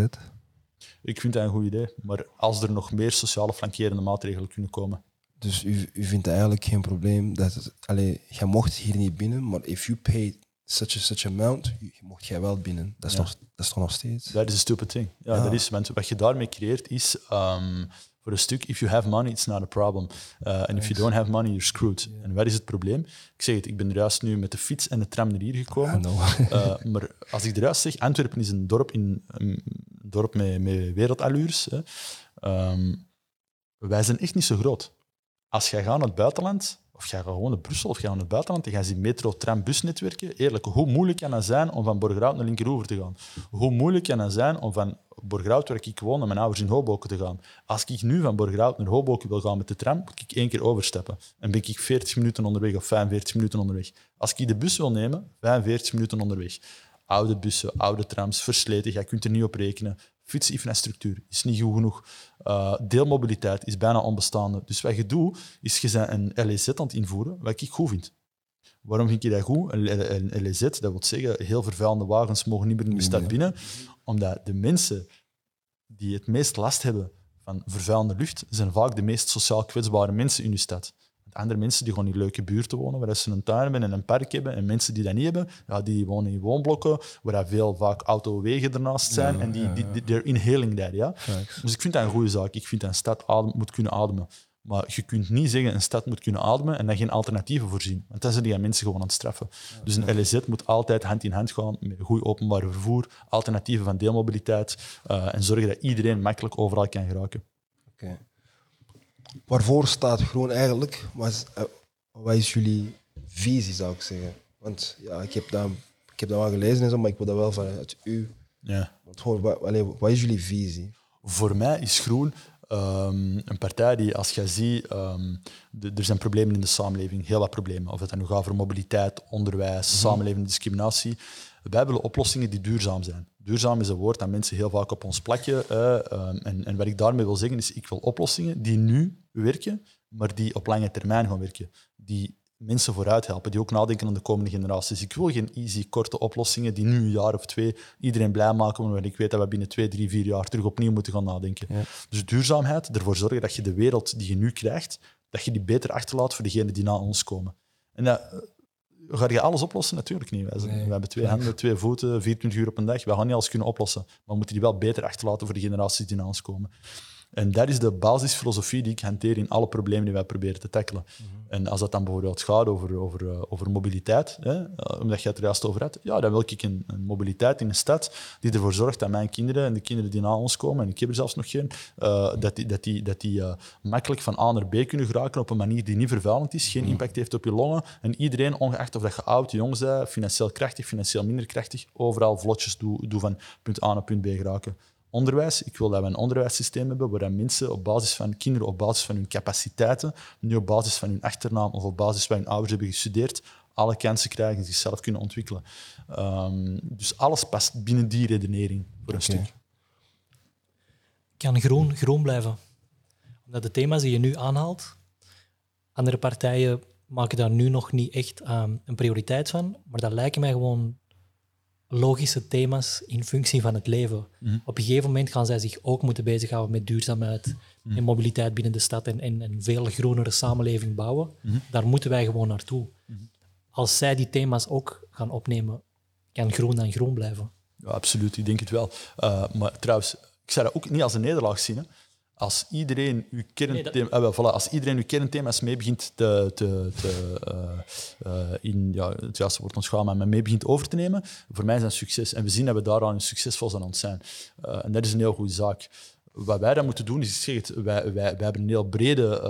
Ik vind dat een goed idee, maar als er nog meer sociale flankerende maatregelen kunnen komen. Dus u, u vindt eigenlijk geen probleem dat het, allee, jij mocht hier niet binnen, maar if you pay such a such amount, mocht jij wel binnen. Dat is, Ja. nog, dat is toch nog steeds? Dat is een stupid thing. Ja. Dat is, want wat je daarmee creëert is, um, voor een stuk, if you have money, it's not a problem. Uh, and if you don't have money, you're screwed. En wat is het probleem? Ik zeg het, ik ben er juist nu met de fiets en de tram naar hier gekomen. Uh, maar als ik eruit zeg, Antwerpen is een dorp, in, een dorp met, met wereldallures. Hè. Ehm, wij zijn echt niet zo groot. Als jij gaat naar het buitenland, of jij gaat gewoon naar Brussel, of jij gaat naar het buitenland, en jij ziet metro, tram, busnetwerken, eerlijk, hoe moeilijk kan dat zijn om van Borgerhout naar Linkeroever te gaan? Hoe moeilijk kan dat zijn om van Borgerhout, waar ik woon, naar mijn ouders in Hoboken te gaan? Als ik nu van Borgerhout naar Hoboken wil gaan met de tram, moet ik één keer overstappen. En ben ik 40 minuten onderweg of 45 minuten onderweg. Als ik de bus wil nemen, 45 minuten onderweg. Oude bussen, oude trams, versleten, jij kunt er niet op rekenen. Fietsinfrastructuur is niet goed genoeg. Uh, deelmobiliteit is bijna onbestaande. Dus wat je doet, is je een LEZ aan het invoeren, wat ik goed vind. Waarom vind je dat goed? Een, een LEZ, dat wil zeggen, heel vervuilende wagens mogen niet meer in de stad binnen. Omdat de mensen die het meest last hebben van vervuilende lucht, zijn vaak de meest sociaal kwetsbare mensen in de stad andere mensen die gewoon in leuke buurten wonen, waar ze een tuin hebben en een park hebben. En mensen die dat niet hebben, ja, die wonen in woonblokken, waar veel vaak autowegen ernaast zijn. en die, die, die, they're inhaling that, ja. Dus ik vind dat een goede zaak. Ik vind dat een stad adem, moet kunnen ademen. Maar je kunt niet zeggen een stad moet kunnen ademen en dan geen alternatieven voorzien. Want dan zijn die mensen gewoon aan het straffen. Dus een LZ moet altijd hand in hand gaan met goed openbaar vervoer, alternatieven van deelmobiliteit uh, en zorgen dat iedereen makkelijk overal kan geraken. Oké. Waarvoor staat Groen eigenlijk? Wat is, uh, wat is jullie visie, zou ik zeggen? Want ja, ik heb dat, ik heb dat wel gelezen en zo, maar ik wil dat wel vanuit u. Ja. Want gewoon, wat, wat is jullie visie? Voor mij is Groen um, een partij die, als je ziet, um, de, er zijn problemen in de samenleving, heel wat problemen. Of het dan nu gaat over mobiliteit, onderwijs, mm samenleving, discriminatie. Wij willen oplossingen die duurzaam zijn. Duurzaam is een woord dat mensen heel vaak op ons plakje. Uh, en, en wat ik daarmee wil zeggen is, ik wil oplossingen die nu werken, maar die op lange termijn gaan werken. Die mensen vooruit helpen, die ook nadenken aan de komende generaties. Ik wil geen easy, korte oplossingen die nu een jaar of twee iedereen blij maken, maar ik weet dat we binnen twee, drie, vier jaar terug opnieuw moeten gaan nadenken. Dus duurzaamheid, ervoor zorgen dat je de wereld die je nu krijgt, dat je die beter achterlaat voor degenen die na ons komen. En dat, Ga je alles oplossen? Natuurlijk niet. We hebben twee handen, twee voeten, 24 uur op een dag. We gaan niet alles kunnen oplossen. Maar we moeten die wel beter achterlaten voor de generaties die na ons komen. En dat is de basisfilosofie die ik hanteer in alle problemen die wij proberen te tackelen. Mhm. En als dat dan bijvoorbeeld gaat over, over, eh, over mobiliteit, hè, eh, omdat je het er juist over had, ja, dan wil ik een, een, mobiliteit in een stad die ervoor zorgt dat mijn kinderen en de kinderen die na ons komen, en ik heb er zelfs nog geen, uh, dat die, dat die, dat die makkelijk van A naar B kunnen geraken op een manier die niet vervuilend is, geen mhm. impact heeft op je longen. En iedereen, ongeacht of dat je oud, jong bent, financieel krachtig, financieel minder krachtig, overal vlotjes doe, doe van punt A naar punt B geraken onderwijs. Ik wil dat we een onderwijssysteem hebben waar mensen op basis van kinderen, op basis van hun capaciteiten, niet op basis van hun achternaam of op basis van hun ouders hebben gestudeerd, alle kansen krijgen en zichzelf kunnen ontwikkelen. Um, dus alles past binnen die redenering voor een stuk. Kan groen, groen blijven. Omdat de thema's die je nu aanhaalt, andere partijen maken daar nu nog niet echt um, een prioriteit van, maar dat lijken mij gewoon logische thema's in functie van het leven. Mhm. Op een gegeven moment gaan zij zich ook moeten bezighouden met duurzaamheid mhm. en mobiliteit binnen de stad en, en een veel groenere samenleving bouwen. Mhm. Daar moeten wij gewoon naartoe. Als zij die thema's ook gaan opnemen, kan groen dan groen blijven. Ja, absoluut, ik denk het wel. Uh, maar trouwens, ik zou dat ook niet als een nederlaag zien. Hè als iedereen uw kernthema, nee, voilà, als iedereen uw kernthema's mee begint te, te, te uh, uh, in ja, het juiste woord ontschaam, maar mee begint over te nemen, voor mij is dat een succes. En we zien dat we daaraan succesvol zijn aan het zijn. Uh, en dat is een heel goede zaak. Wat wij dan moeten doen, is zeggen, wij, wij, wij hebben een heel brede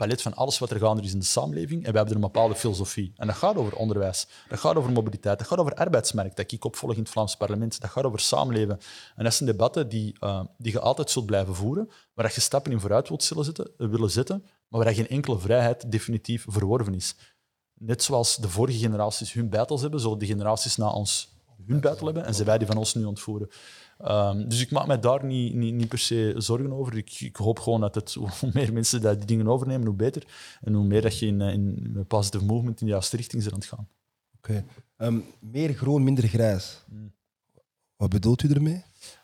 palet van alles wat er gaande is in de samenleving. En we hebben er een bepaalde filosofie. En dat gaat over onderwijs, dat gaat over mobiliteit, dat gaat over arbeidsmarkt, dat ik opvolg in het Vlaams parlement, dat gaat over samenleven. En dat zijn debatten die, uh, die je altijd zult blijven voeren, waar je stappen in vooruit wilt zetten, willen zetten, maar waar geen enkele vrijheid definitief verworven is. Net zoals de vorige generaties hun battles hebben, zullen de generaties na ons hun battle hebben en wij die van ons nu ontvoeren. Um, dus ik maak me daar niet, niet, niet per se zorgen over. Ik, ik, hoop gewoon dat het, hoe meer mensen dat die dingen overnemen, hoe beter. En hoe meer dat je in, in een positive movement in de juiste richting zit aan het gaan. Oké. Okay. Um, meer groen, minder grijs. Mm. Wat bedoelt u ermee?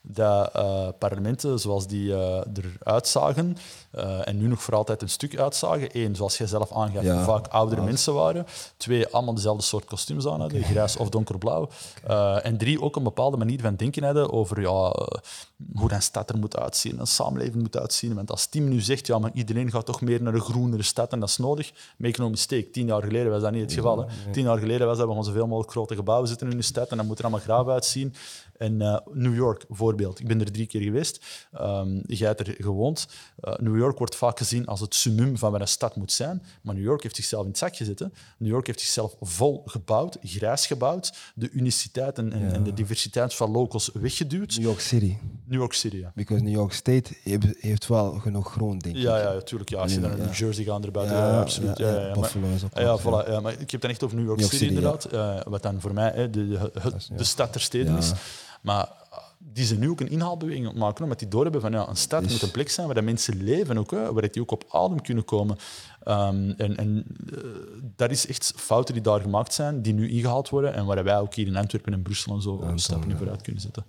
Dat uh, parlementen zoals die uh, eruit zagen, uh, en nu nog voor altijd een stuk uitzagen. Eén, zoals jij zelf aangaf, ja. vaak oudere mensen waren. Twee, allemaal dezelfde soort kostuums aan hadden, grijs of donkerblauw. Okay. en drie, ook een bepaalde manier van denken hadden over ja, hoe een stad er moet uitzien, een samenleving moet uitzien. Want als Tim nu zegt, ja, maar iedereen gaat toch meer naar een groenere stad en dat is nodig, make no mistake. Tien jaar geleden was dat niet het geval. Hè. Tien jaar geleden was dat we gewoon zoveel mogelijk grote gebouwen zitten in de stad en dan moet er allemaal graaf uitzien. En New York, voorbeeld. Ik ben er drie keer geweest. Um, jij hebt er gewoond. Uh, New York wordt vaak gezien als het summum van wat een stad moet zijn. Maar New York heeft zichzelf in het zak gezet. New York heeft zichzelf vol gebouwd, grijs gebouwd. De uniciteit en, en, de diversiteit van locals weggeduwd. New York City. New York City, ja. Because New York State heeft wel genoeg grond, denk ik. Ja, ja, natuurlijk. Ja, als je naar New Jersey gaat, erbij. Ja, absoluut. Ja, ja, Buffalo is ook ja, voilà, ja, maar ik heb het dan echt over New York, City, inderdaad. Uh, wat dan voor mij de, de, de, de stad ter steden is. Maar die ze nu ook een inhaalbeweging maken, omdat die doorhebben van ja, een stad Is- moet een plek zijn waar dat mensen leven, ook, hè, waar die ook op adem kunnen komen. Ehm, en en eh, dat is echt fouten die daar gemaakt zijn, die nu ingehaald worden en waar wij ook hier in Antwerpen en Brussel en zo stappen in vooruit kunnen zetten.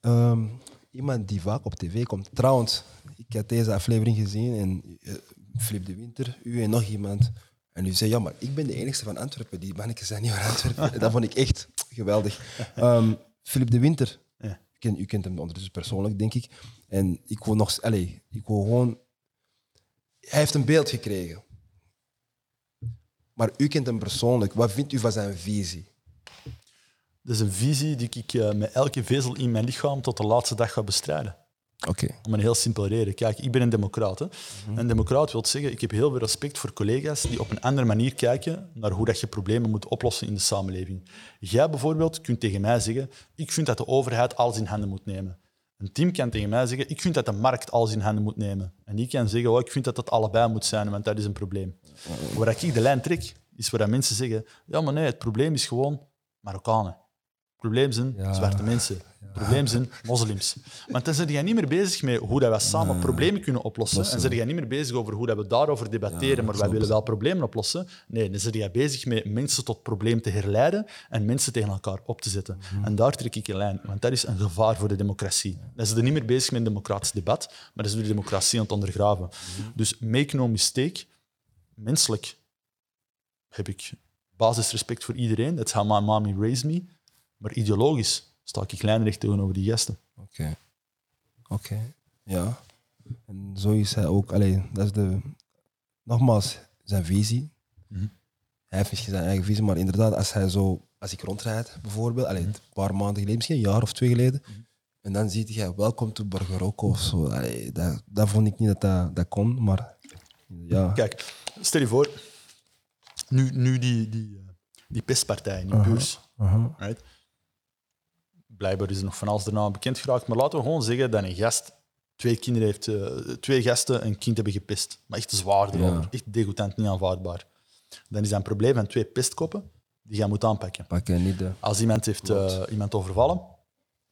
Ehm, iemand die vaak op tv komt. Trouwens, ik heb deze aflevering gezien en eh, Flip de Winter, u en nog iemand. En u zei, ja, maar ik ben de enige van Antwerpen. Die mannetjes zijn niet van Antwerpen. En dat vond ik echt geweldig. Ehm Philip de Winter, Ja. u, kent, u kent hem ondertussen persoonlijk, denk ik. En ik wil nog... Allez, ik wil gewoon... Hij heeft een beeld gekregen. Maar u kent hem persoonlijk. Wat vindt u van zijn visie? Dat is een visie die ik eh, met elke vezel in mijn lichaam tot de laatste dag ga bestrijden. Om een heel simpele reden. Kijk, ik ben een democraat. Hè. Een democraat wil zeggen, ik heb heel veel respect voor collega's die op een andere manier kijken naar hoe dat je problemen moet oplossen in de samenleving. Jij bijvoorbeeld kunt tegen mij zeggen, ik vind dat de overheid alles in handen moet nemen. Een team kan tegen mij zeggen, ik vind dat de markt alles in handen moet nemen. En die kan zeggen, oh, ik vind dat dat allebei moet zijn, want dat is een probleem. Waar ik de lijn trek, is waar mensen zeggen, ja, maar nee, het probleem is gewoon Marokkanen. Het probleem zijn Ja. zwarte mensen. Probleem zijn moslims. Want dan zit jij niet meer bezig met hoe dat wij samen problemen kunnen oplossen. En zit jij niet meer bezig over hoe dat we daarover debatteren, maar wij willen wel problemen oplossen. Nee, dan zit jij bezig met mensen tot probleem te herleiden en mensen tegen elkaar op te zetten. En daar trek ik een lijn, want dat is een gevaar voor de democratie. Dan zit je niet meer bezig met een democratisch debat, maar dan is de democratie aan het ondergraven. Dus make no mistake, menselijk heb ik basisrespect voor iedereen. That's how my mommy raised me. Maar ideologisch sta ik lijnrecht tegenover die gasten. Oké. Oké. Ja. En zo is hij ook. Alleen, dat is de. Nogmaals, zijn visie. Mhm. Hij heeft misschien zijn eigen visie, maar inderdaad, als hij zo. Als ik rondrijd, bijvoorbeeld, alleen, Mhm. een paar maanden geleden, misschien een jaar of twee geleden. En dan ziet hij, welkom to Borgeroko of zo. Allee, dat, dat vond ik niet dat dat, dat kon, maar. Ja. Kijk, stel je voor, nu, nu die, die, eh, die pestpartij in die beurs. Right? Blijkbaar is er nog van alles daarna bekend geraakt. Maar laten we gewoon zeggen dat een gast twee kinderen heeft, eh, twee gasten een kind hebben gepest. Maar echt zwaar erover. Ja. Echt degoutant, niet aanvaardbaar. Dan is dat een probleem van twee pestkoppen die je moet aanpakken. Pak je niet de. Als iemand heeft eh, iemand overvallen,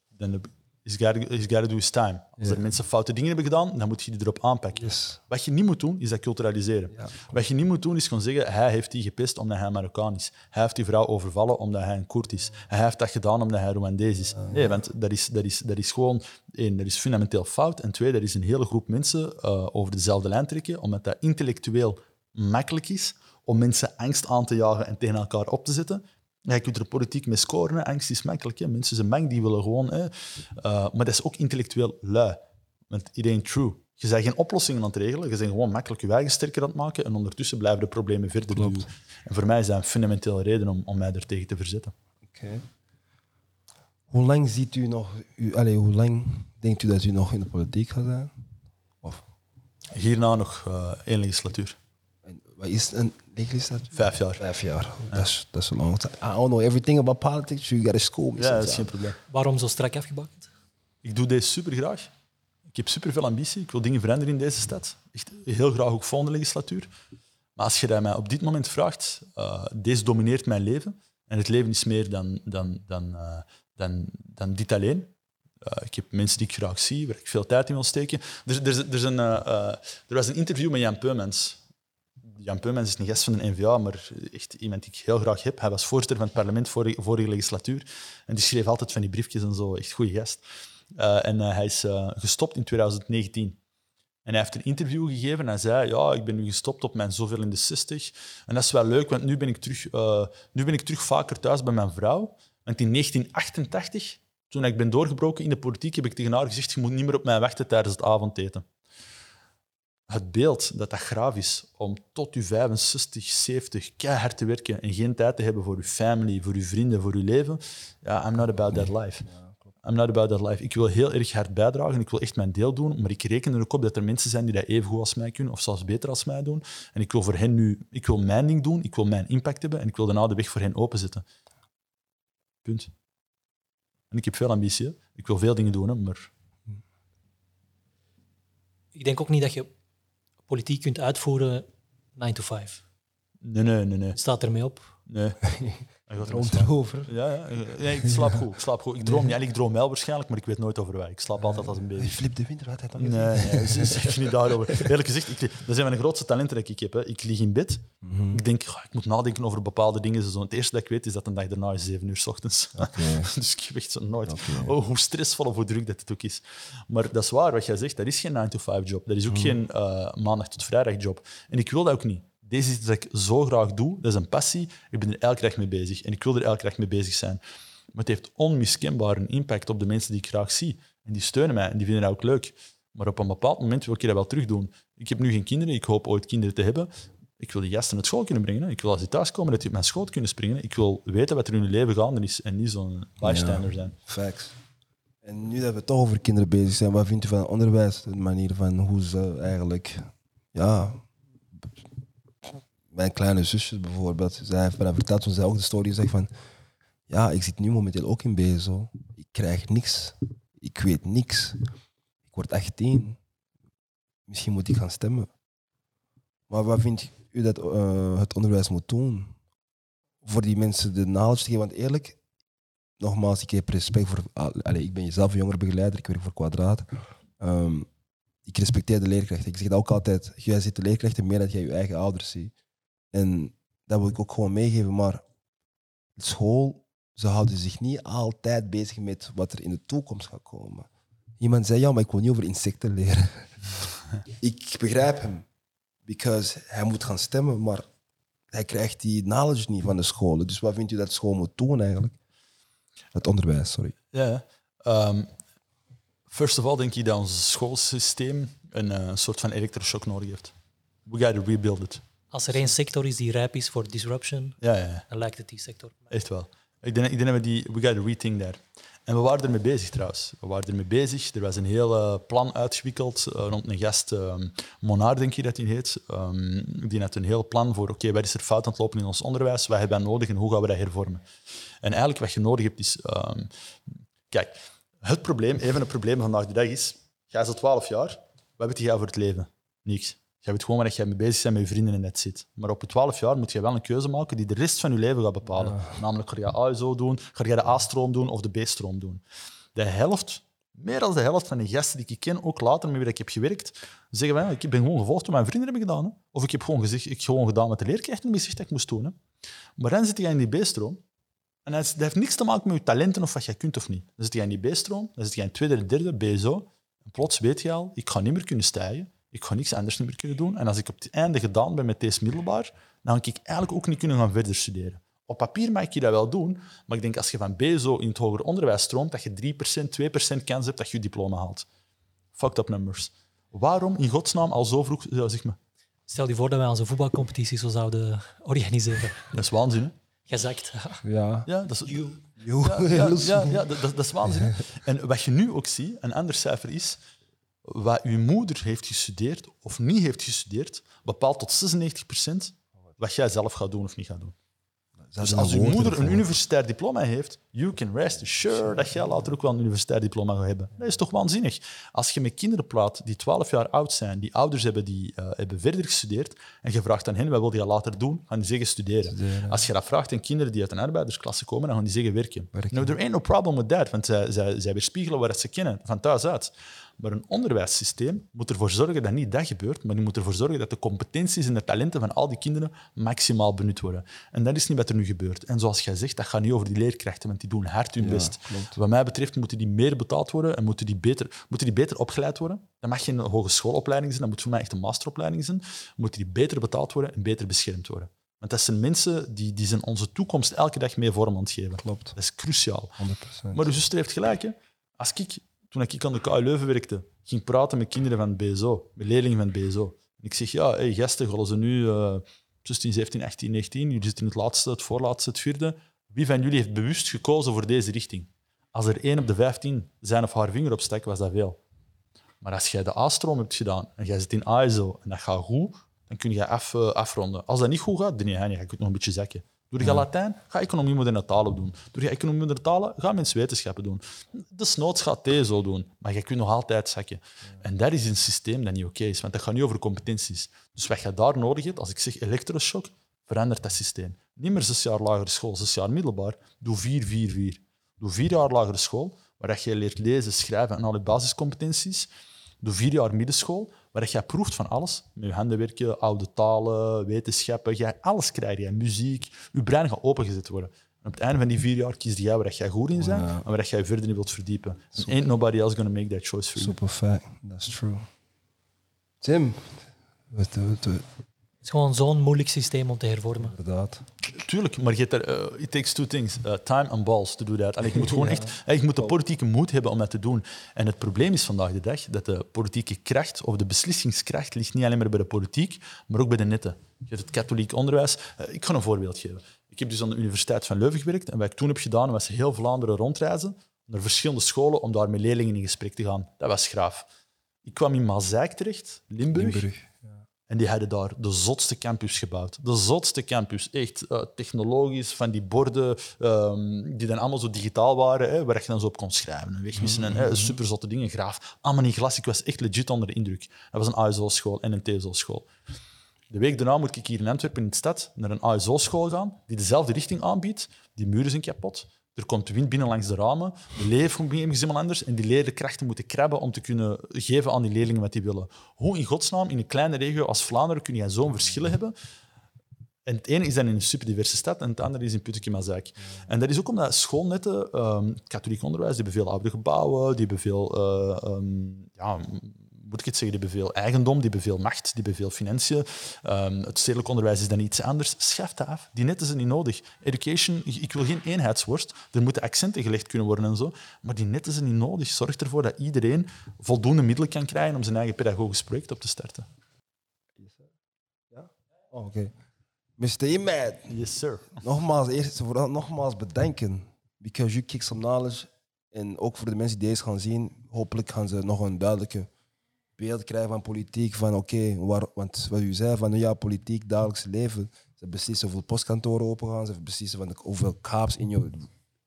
dan is gotta, gotta do his time. Als Ja. er mensen foute dingen hebben gedaan, dan moet je die erop aanpakken. Yes. Wat je niet moet doen, is dat culturaliseren. Ja. Wat je niet moet doen, is gewoon zeggen, hij heeft die gepest omdat hij Marokkaan is. Hij heeft die vrouw overvallen omdat hij een Koerd is. Hij heeft dat gedaan omdat hij Rwandees is. Nee, want dat is, dat is, dat is gewoon, één, dat is fundamenteel fout. En twee, dat is een hele groep mensen eh, over dezelfde lijn trekken, omdat dat intellectueel makkelijk is om mensen angst aan te jagen en tegen elkaar op te zetten. Ja, je kunt er politiek mee scoren. hè. Angst is makkelijk. Hè. Mensen zijn bang, die willen gewoon... Hè. Eh, maar dat is ook intellectueel lui. Want it ain't true. Je bent geen oplossingen aan het regelen. Je bent gewoon makkelijk je eigen sterker aan het maken. En ondertussen blijven de problemen verder Klopt. duwen. En voor mij is dat een fundamentele reden om, om mij er tegen te verzetten. Oké. Hoe lang ziet u nog. U, allee, hoe lang denkt u dat u nog in de politiek gaat zijn? Of Hierna nog eh, één legislatuur. Wat is een legislatuur? Vijf jaar. Vijf jaar. Dat is dat is een lange tijd. I don't know everything about politics. You gotta school me. Ja, dat is geen probleem. Waarom zo strak afgebakend? Ik doe deze super graag. Ik heb super veel ambitie. Ik wil dingen veranderen in deze stad. Echt heel graag ook volgende legislatuur. Maar als je dat mij op dit moment vraagt, eh, deze domineert mijn leven. En het leven is meer dan, dan, dan, eh, dan, dan dit alleen. Eh, ik heb mensen die ik graag zie, waar ik veel tijd in wil steken. Er, er, er, is een, er was een interview met Jan Peumans. Jan Peumans is een gast van de NVA, maar echt iemand die ik heel graag heb. Hij was voorzitter van het parlement vorige, vorige legislatuur. En die schreef altijd van die briefjes en zo. Echt goede gast. Eh, en eh, hij is eh, gestopt in 2019. En hij heeft een interview gegeven en hij zei, ja, ik ben nu gestopt op mijn zoveel in de 60. En dat is wel leuk, want nu ben ik terug, nu ben ik terug vaker thuis bij mijn vrouw. Want in 1988, toen ik ben doorgebroken in de politiek, heb ik tegen haar gezegd, je moet niet meer op mij wachten tijdens het avondeten. Het beeld dat dat graaf is om tot je 65, 70 keihard te werken en geen tijd te hebben voor je family, voor je vrienden, voor je leven, ja, I'm not about that life. I'm not about that life. Ik wil heel erg hard bijdragen. Ik wil echt mijn deel doen. Maar ik reken er ook op dat er mensen zijn die dat even goed als mij kunnen, of zelfs beter als mij doen. En ik wil voor hen nu, ik wil mijn ding doen, ik wil mijn impact hebben en ik wil daarna de weg voor hen openzetten. Punt. En ik heb veel ambitie. hè. Ik wil veel dingen doen, hè, maar Ik denk ook niet dat je politiek kunt uitvoeren 9 to 5. nee, nee, nee, nee. Staat ermee op. nee. Droomt ermee erover. Ja, ja. Nee, ik slaap goed. Ik, slaap goed. ik droom niet. Ik droom wel waarschijnlijk, maar ik weet nooit over waar. Ik slaap altijd als een Die baby. flip de winter, wat hij dan Nee, nee, ze zeg niet daarover. Eerlijk gezegd, ik, dat zijn mijn grootste talenten dat ik heb. Hè. Ik lig in bed. Mhm. Ik denk, ik moet nadenken over bepaalde dingen. Zo, het eerste dat ik weet is dat de dag daarna is 7 uur s ochtends. dus ik echt zo nooit. Oh, hoe stressvol of hoe druk dat het ook is. Maar dat is waar, wat jij zegt. Dat is geen 9-to-5 job. Dat is ook geen eh, maandag tot vrijdag job. En ik wil dat ook niet. Deze is iets dat ik zo graag doe. Dat is een passie. Ik ben er elke dag mee bezig. En ik wil er elke dag mee bezig zijn. Maar het heeft onmiskenbaar een impact op de mensen die ik graag zie. En die steunen mij en die vinden dat ook leuk. Maar op een bepaald moment wil ik dat wel terug doen. Ik heb nu geen kinderen. Ik hoop ooit kinderen te hebben. Ik wil die gasten naar school kunnen brengen. Ik wil als die thuiskomen dat die op mijn schoot kunnen springen. Ik wil weten wat er in hun leven gaande is en niet zo'n bystander zijn. Facts. En nu dat we toch over kinderen bezig zijn, wat vindt u van het onderwijs? De manier van hoe ze eigenlijk... Ja... Mijn kleine zusje bijvoorbeeld, zij heeft dat verteld toen zij ook de story zegt van... Ja, ik zit nu momenteel ook in BSO. Ik krijg niks. Ik weet niks. Ik word 18. Misschien moet ik gaan stemmen. Maar wat vindt u dat eh, het onderwijs moet doen? Voor die mensen de knowledge te geven. Want eerlijk, nogmaals, ik heb respect voor. ik ben zelf jongerenbegeleider, ik werk voor Kwadraat. Ehm, ik respecteer de leerkrachten. Ik zeg dat ook altijd. Jij ziet de leerkrachten meer dan jij je eigen ouders ziet. En dat wil ik ook gewoon meegeven. Maar school, ze houden zich niet altijd bezig met wat er in de toekomst gaat komen. Iemand zei, ja, maar ik wil niet over insecten leren. ik begrijp hem. Because hij moet gaan stemmen, maar hij krijgt die knowledge niet van de scholen. Dus wat vindt u dat school moet doen eigenlijk? Het onderwijs, sorry. Ja. ehm, first of all denk ik dat ons schoolsysteem een, eh, een soort van elektroshock nodig heeft. We gotta rebuild it. Als er één sector is die rijp is voor disruption, Ja, ja, dan lijkt het die sector. echt wel. Ik denk, ik denk dat we die, we gotta rethink daar. En we waren ermee bezig trouwens. We waren ermee bezig. Er was een heel eh, plan uitgewikkeld eh, rond een gast, ehm Monaar denk je dat hij heet. Ehm, die had een heel plan voor, oké, wat is er fout aan het lopen in ons onderwijs? Wat hebben we nodig en hoe gaan we dat hervormen? En eigenlijk wat je nodig hebt is... ehm, kijk, het probleem, even een probleem vandaag de dag is, jij is al 12 jaar, wat weet jij voor het leven? Niks. Jij weet gewoon waar jij mee bezig bent met je vrienden en net zit. Maar op je 12 jaar moet je wel een keuze maken die de rest van je leven gaat bepalen. Namelijk, ga je ASO doen, ga je de A-stroom doen of de B-stroom doen. De helft, meer dan de helft van de gasten die ik ken, ook later met wie ik heb gewerkt, zeggen van, ik ben gewoon gevolgd wat mijn vrienden hebben gedaan. Hè. Of ik heb gewoon, gezegd, ik heb gewoon gedaan wat de leerkracht me gezegd dat ik moest doen. Hè. Maar dan zit je in die B-stroom en dat heeft niks te maken met je talenten of wat je kunt of niet. Dan zit je in die B-stroom, dan zit je in tweede, derde, BSO. En plots weet je al, ik ga niet meer kunnen stijgen. Ik ga niks anders niet meer kunnen doen. En als ik op het einde gedaan ben met deze middelbaar, dan ga ik eigenlijk ook niet kunnen gaan verder studeren. Op papier mag je dat wel doen, maar ik denk als je van BSO in het hoger onderwijs stroomt, dat je 3%, 2% kans hebt dat je je diploma haalt. Fucked up numbers. Waarom in godsnaam al zo vroeg, zeg maar. Stel je voor dat wij onze voetbalcompetitie zo zouden organiseren. Dat is waanzin, hè? Gezakt. Ja. Ja, dat is, Jo. Ja, ja, ja, ja, dat, is waanzin. En wat je nu ook ziet, een ander cijfer is, wat uw moeder heeft gestudeerd of niet heeft gestudeerd, bepaalt tot 96% wat jij zelf gaat doen of niet gaat doen. Dus als uw moeder een universitair diploma heeft, you can rest assured dat jij later ook wel een universitair diploma gaat hebben. Dat is toch waanzinnig? Als je met kinderen praat die 12 jaar oud zijn, die ouders hebben die eh, hebben verder gestudeerd, en je vraagt aan hen, wat wil je later doen? Gaan die zeggen studeren. Studeren. Als je dat vraagt aan kinderen die uit een arbeidersklasse komen, dan gaan die zeggen werken. Werken. No, there ain't no problem with that, want zij, zij, zij weerspiegelen wat ze kennen, van thuis uit. Maar een onderwijssysteem moet ervoor zorgen dat niet dat gebeurt, maar die moet ervoor zorgen dat de competenties en de talenten van al die kinderen maximaal benut worden. En dat is niet wat er nu gebeurt. En zoals jij zegt, dat gaat niet over die leerkrachten, want die doen hard hun Ja, best. klopt. Wat mij betreft moeten die meer betaald worden en moeten die beter, moeten die beter opgeleid worden. Dat mag geen hogeschoolopleiding zijn, dat moet voor mij echt een masteropleiding zijn. Moeten die beter betaald worden en beter beschermd worden. Want dat zijn mensen die, die zijn onze toekomst elke dag mee vorm aan het geven. Klopt. Dat is cruciaal. 100%. Maar uw zuster heeft gelijk. Hè. Als ik, toen ik aan de KU Leuven werkte, ging praten met kinderen van het BSO, met leerlingen van BSO. En ik zeg, ja, hey, gasten, ze nu eh 16, 17, 18, 19, jullie zitten in het laatste, het voorlaatste, het vierde. Wie van jullie heeft bewust gekozen voor deze richting? Als er één op de 15 zijn of haar vinger op stak, was dat veel. Maar als jij de A-stroom hebt gedaan en jij zit in ASO en dat gaat goed, dan kun je af, eh, afronden. Als dat niet goed gaat, dan ga ik het nog een beetje zakken. Doe je Latijn, ga economie moderne talen doen. Doe je economie moderne talen, ga menswetenschappen doen. Desnoods gaat zo doen, maar je kunt nog altijd zakken. En dat is een systeem dat niet oké is, want dat gaat niet over competenties. Dus wat je daar nodig hebt, als ik zeg elektroshock, Verander dat systeem. Niet meer zes jaar lagere school, zes jaar middelbaar. Doe vier, vier, vier. Doe vier jaar lagere school, waar je leert lezen, schrijven en alle basiscompetenties. Doe vier jaar middenschool, waar je proeft van alles. Met je handen werken, oude talen, wetenschappen. Jij alles krijg je, muziek. Je brein gaat opengezet worden. En op het einde van die vier jaar kies jij waar jij goed in bent Ja. en waar jij verder in wilt verdiepen. And ain't nobody else gonna make that choice for you. Super fact. That's true. Tim. Het is gewoon zo'n moeilijk systeem om te hervormen. inderdaad. Tuurlijk, maar je hebt er, eh, it takes two things. eh, time and balls to do that. En je moet gewoon echt eh, je moet de politieke moed hebben om dat te doen. En het probleem is vandaag de dag dat de politieke kracht of de beslissingskracht ligt niet alleen maar bij de politiek, maar ook bij de netten. Je hebt het katholiek onderwijs. Eh, ik ga een voorbeeld geven. Ik heb dus aan de Universiteit van Leuven gewerkt en wat ik toen heb gedaan was heel Vlaanderen rondreizen naar verschillende scholen om daar met leerlingen in gesprek te gaan. Dat was graaf. Ik kwam in Maasijk terecht, Limburg. Limburg. En die hadden daar de zotste campus gebouwd. De zotste campus. Echt eh, technologisch, van die borden ehm, die dan allemaal zo digitaal waren, hè, waar je dan zo op kon schrijven en wegwissen. En hè, superzotte dingen, graaf. Allemaal in glas. Ik was echt legit onder de indruk. Dat was een ASO-school en een TSO-school. De week daarna moet ik hier in Antwerpen in de stad naar een ASO-school gaan, die dezelfde richting aanbiedt. Die muren zijn kapot. Er komt wind binnen langs de ramen. De leeromgeving is helemaal anders. En die leerkrachten moeten krabben om te kunnen geven aan die leerlingen wat die willen. Hoe in godsnaam in een kleine regio als Vlaanderen kun je zo'n verschillen hebben? En het ene is dan in een superdiverse stad en het andere is in Putteke-Mazaak. En dat is ook omdat schoolnetten, ehm katholiek onderwijs, die hebben veel oude gebouwen, die hebben veel, eh, ehm, ja, moet ik het zeggen, die hebben veel eigendom, die hebben veel macht, die hebben veel financiën. Ehm, het stedelijk onderwijs is dan iets anders. Schaf dat af. Die netten zijn niet nodig. Education, ik wil geen eenheidsworst. Er moeten accenten gelegd kunnen worden en zo. Maar die netten zijn niet nodig. Zorg ervoor dat iedereen voldoende middelen kan krijgen om zijn eigen pedagogisch project op te starten. Oh, oké. Mr. Imad. Yes, sir. Nogmaals, eerst vooral nogmaals bedenken. Because you kick some knowledge. En ook voor de mensen die deze gaan zien, hopelijk gaan ze nog een duidelijke beeld krijgen van politiek. Van oké, waar want wat u zei, van ja, politiek, dagelijks leven. Ze beslissen hoeveel postkantoren open gaan. Ze beslissen van de- hoeveel kaaps in je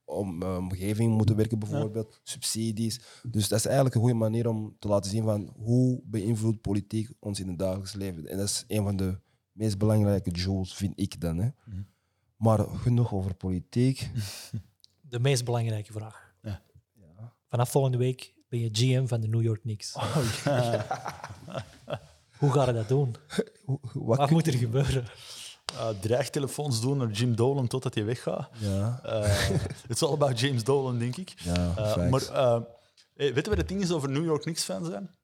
om, eh, omgeving moeten werken, bijvoorbeeld. Subsidies. Dus dat is eigenlijk een goede manier om te laten zien van hoe beïnvloedt politiek ons in het dagelijks leven. En dat is een van de meest belangrijke jewels, vind ik dan. Hè. Maar genoeg over politiek. De meest belangrijke vraag. Ja. Vanaf volgende week ben je GM van de New York Knicks. Oh, Hoe ga je dat doen? Hoe- Wat moet er gebeuren? Uh, dreigtelefoons doen naar Jim Dolan totdat hij weggaat. Ja, Het is all about James Dolan, denk ik. ja Uh, facts. maar uh, hey, je wat het ding is over New York Knicks-fans zijn?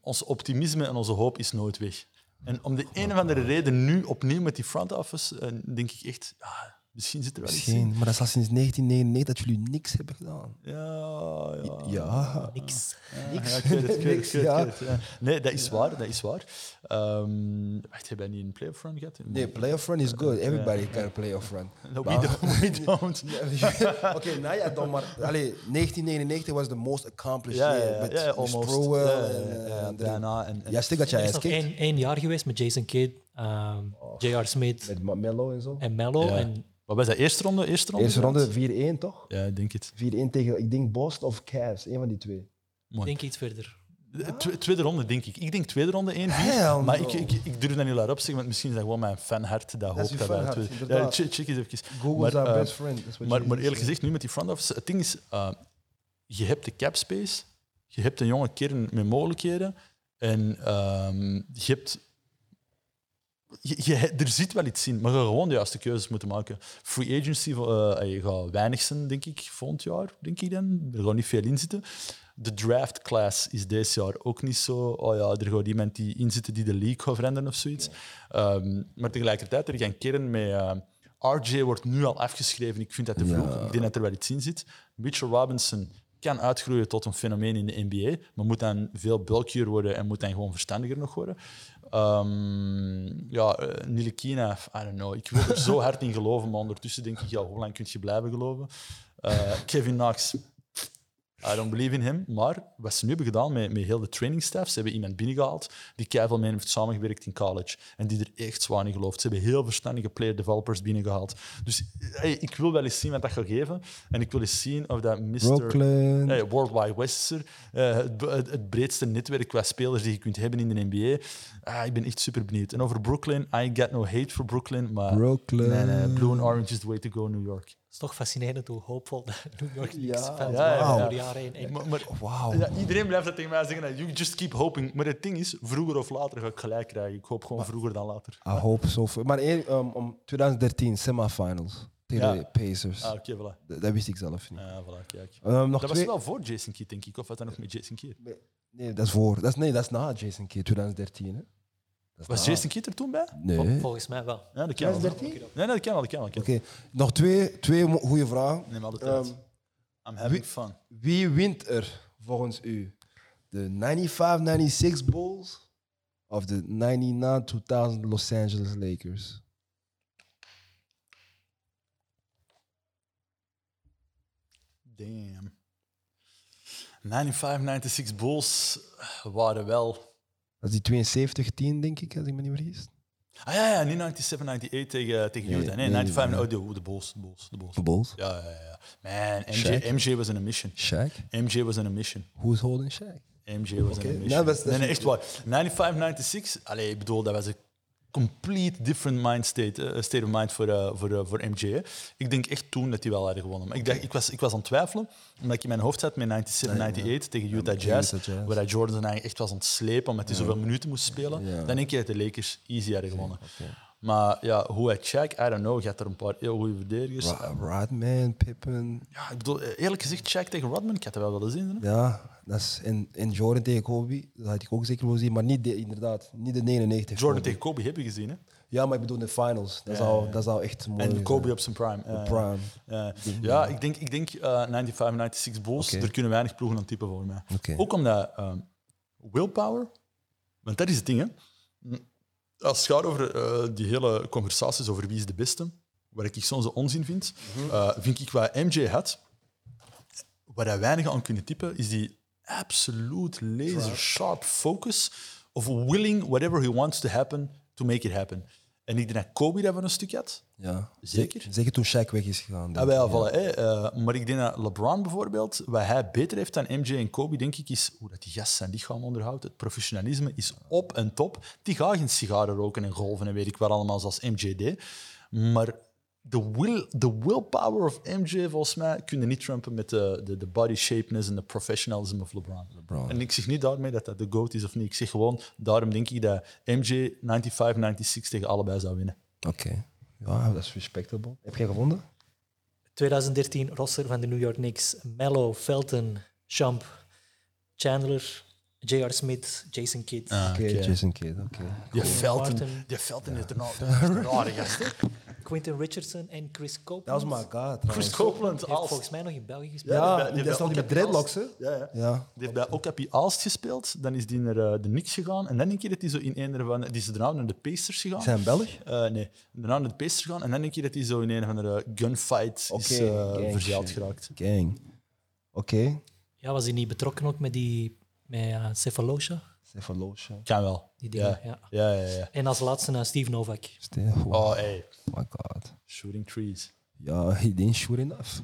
Ons optimisme en onze hoop is nooit weg. En om de een of andere reden nu opnieuw met die front office, uh, denk ik echt, ah, misschien zit er wel iets in. Misschien, maar dat is al sinds 1999 dat jullie niks hebben gedaan. Ja, ja. Ja. Niks. Ja, ja, ik weet het, ik weet het, Niks, ik weet het, ja. ik weet het, ja. Nee, dat is waar, dat is waar. Ehm wacht, heb jij niet een playoff run gehad? Nee, playoff run is good. Everybody can playoff run. No, we don't. We don't. Oké, nou ja, dan maar. Allee, 1999 was the most accomplished Ja, year. ja, met ja, almost. Sprewell Ja, ja, en, eh, daarna. En, en- Ja, stik dat jij Er is nog één jaar geweest met Jason Kidd, ehm, J.R. Smith Met Melo en zo. en Mello. Ja. En Wat was dat? Eerste ronde? Eerste ronde? Eerste ronde 4-1, toch? 4-1 Ja, ik denk het. tegen, ik denk Boston of Cavs, een van die twee. ik denk iets verder. De twe- tweede ronde, denk ik. Ik denk tweede ronde 1-4. Hell Maar no. ik, ik, ik durf dat niet laat opzeggen, want misschien is dat gewoon mijn fanhart dat hoopt dat wij Ja, check, check eens even. Google Maar, is our eh, best friend. Maar, maar eerlijk gezegd, nu met die front office, het ding is, uh, je hebt de cap space, je hebt een jonge kern met mogelijkheden en ehm, je hebt... Je, je, er zit wel iets in, maar je gewoon de juiste keuzes moeten maken. Free agency, eh, je gaat weinig zijn, denk ik, volgend jaar, denk ik dan. Er gaat niet veel in zitten. De draft class is deze jaar ook niet zo. Oh ja, er gaat iemand die inzitten die de league gaat veranderen of zoiets. Ehm, maar tegelijkertijd, er gaan kern met. eh, RJ wordt nu al afgeschreven. Ik vind dat te vroeg. Ja. Ik denk dat er wel iets in zit. Mitchell Robinson kan uitgroeien tot een fenomeen in de NBA, maar moet dan veel bulkier worden en moet dan gewoon verstandiger nog worden. Ehm ja, uh, Nilekina, I don't know. Ik wil er zo hard in geloven, maar ondertussen denk ik, ja, hoe lang kun je blijven geloven? Uh, Kevin Knox, I don't believe in him. Maar wat ze nu hebben gedaan met, met heel de training staff, ze hebben iemand binnengehaald die keihard mee heeft samengewerkt in college en die er echt zwaar in gelooft. Ze hebben heel verstandige player developers binnengehaald. Dus hey, ik wil wel eens zien wat dat gaat geven. En ik wil eens zien of dat Mr. Brooklyn. Nee, World Wide West is er. Eh, het, het, het breedste netwerk qua spelers die je kunt hebben in de NBA. Ah, ik ben echt super benieuwd. En over Brooklyn, I got no hate for Brooklyn, maar Brooklyn. nee, nee, blue and orange is the way to go, New York. Het is toch fascinerend hoe hoopvol de New York Knicks Ja, fans ja, ja, waren ja. door de jaren heen. Echt. Maar, maar- Wauw. ja, iedereen blijft dat tegen mij zeggen. You just keep hoping. Maar het ding is, vroeger of later ga ik gelijk krijgen. Ik hoop gewoon vroeger dan later. I hope so. Maar één, um, om 2013 semifinals tegen Ja. de Pacers. Ah, oké, voilà. Dat, dat wist ik zelf niet. Ja, voilà, kijk. Um, nog Dat was wel voor Jason Kidd, denk ik. Of wat dan nog met Jason Kidd? Nee, dat is voor. Dat is, nee, dat is na Jason Kidd, 2013. Hè? Was. Jason Kidd er toen bij? Nee. Vol- Oké, Volgens mij wel. Ja, dat kan wel. 2013? Nee, nee, dat kan wel. Dat kan wel. dat kan wel. nog twee, twee goede vragen. Neem al de tijd. Um, I'm having fun. wie wint er volgens u? De 95-96 Bulls of de 99-2000 Los Angeles Lakers? Damn. 95, 96 Bulls waren wel... Dat is die 72-10, denk ik, als ik me niet vergis. Ah ja, ja niet 97, 98 tegen, tegen Nee, Utah. Nee, nee, 95, nee. oh, de, de Bulls. De Bulls, de Bulls. De Bulls. Ja, ja, ja. Man, MJ, Shaq? MJ was in a mission. Shaq. MJ was in a mission. Who's holding Shaq? MJ was in a mission. nou, nee, echt waar. 95, 96, allee, ik bedoel, dat was een complete different mind state, eh, state of mind voor, eh, voor, eh, voor MJ. hè. Ik denk echt toen dat hij wel hadden gewonnen. Maar ik, dacht, ik, was, ik was aan het twijfelen, omdat ik in mijn hoofd zat met 97, 98 tegen Utah tegen Jazz, Utah Jazz. waar Jordan eigenlijk echt was aan het slepen, omdat hij zoveel minuten moest spelen. Dan denk je dat de Lakers easy hadden gewonnen. Maar ja, hoe hij Shaq, I don't know, je had er een paar heel goede verdedigers. Ra- Rodman, Pippen. Ja, ik bedoel, eh, eerlijk gezegd, Shaq tegen Rodman, ik had dat wel willen zien. hè. Ja, dat is in, in Jordan tegen Kobe. Dat had ik ook zeker willen zien, maar niet de, inderdaad, niet de 99. Jordan Kobe. tegen Kobe heb je gezien, hè? Ja, maar ik bedoel de finals. Dat, Ja, zou, ja, ja. dat zou echt mooi En zijn. Kobe op zijn prime. Prime. Ja, ja ik denk, ik denk eh, 95, 96 Bulls, er kunnen weinig ploegen aan typen voor mij. Oké. Ook omdat ehm, willpower, want dat is het ding, hè. Als het gaat over eh, die hele conversaties over wie is de beste, waar ik soms onzin vind, Mhm. eh, vind ik wat MJ had, waar hij weinig aan kunnen typen, is die absolute laser sharp focus of willing whatever he wants to happen to make it happen. En ik denk dat Kobe dat van een stuk had. Ja. Zeker. Zeker toen Shaq weg is gegaan. Ja, denk wel, hè. Eh, maar ik denk dat LeBron bijvoorbeeld, wat hij beter heeft dan MJ en Kobe, denk ik, is hoe dat die gast zijn lichaam onderhoudt. Het professionalisme is op en top. Die gaat geen sigaren roken en golven en weet ik wat allemaal, zoals MJ deed. Maar de, will, de willpower of MJ, volgens mij, kun je niet trumpen met de, de, de body shapeness en de professionalism of LeBron. LeBron. En ik zeg niet daarmee dat dat de GOAT is of niet. Ik zeg gewoon, daarom denk ik dat MJ 95, 96 tegen allebei zou winnen. Oké. Ja, dat is respectable. Heb jij gevonden? 2013 roster van de New York Knicks. Mello, Felton, Champ, Chandler, J.R. Smith, Jason Kidd. Ah, Oké, oké. Jason Kidd. Oké. Felton, Martin. die Felton is er nou dat is een rare gast. Quentin Richardson en Chris Dat Copeland. was maar God. Chris. Copeland Die heeft als... volgens mij nog in België gespeeld. Ja, die dat is nog die met dreadlocks, hè? Ja, ja. Ja. Die heeft bij Okapi Aalst gespeeld, dan is die naar eh, de Knicks gegaan en dan denk je dat hij zo in een van... Die is daarna naar de Pacers gegaan. Zijn Belg? Eh, nee, daarna naar de Pacers gegaan en dan denk je dat hij zo in een van de gunfight is eh, gang verzeild shit. geraakt. Gang. Oké. Ja, was hij niet betrokken ook met die met uh, Cephalosha? Cephalosha. Kan wel. Die dingen, ja. ja. Ja, ja, ja. En als laatste naar Steve Novak. Stef. Oh Oh, hey. my god. Shooting trees. Ja, he didn't shoot enough.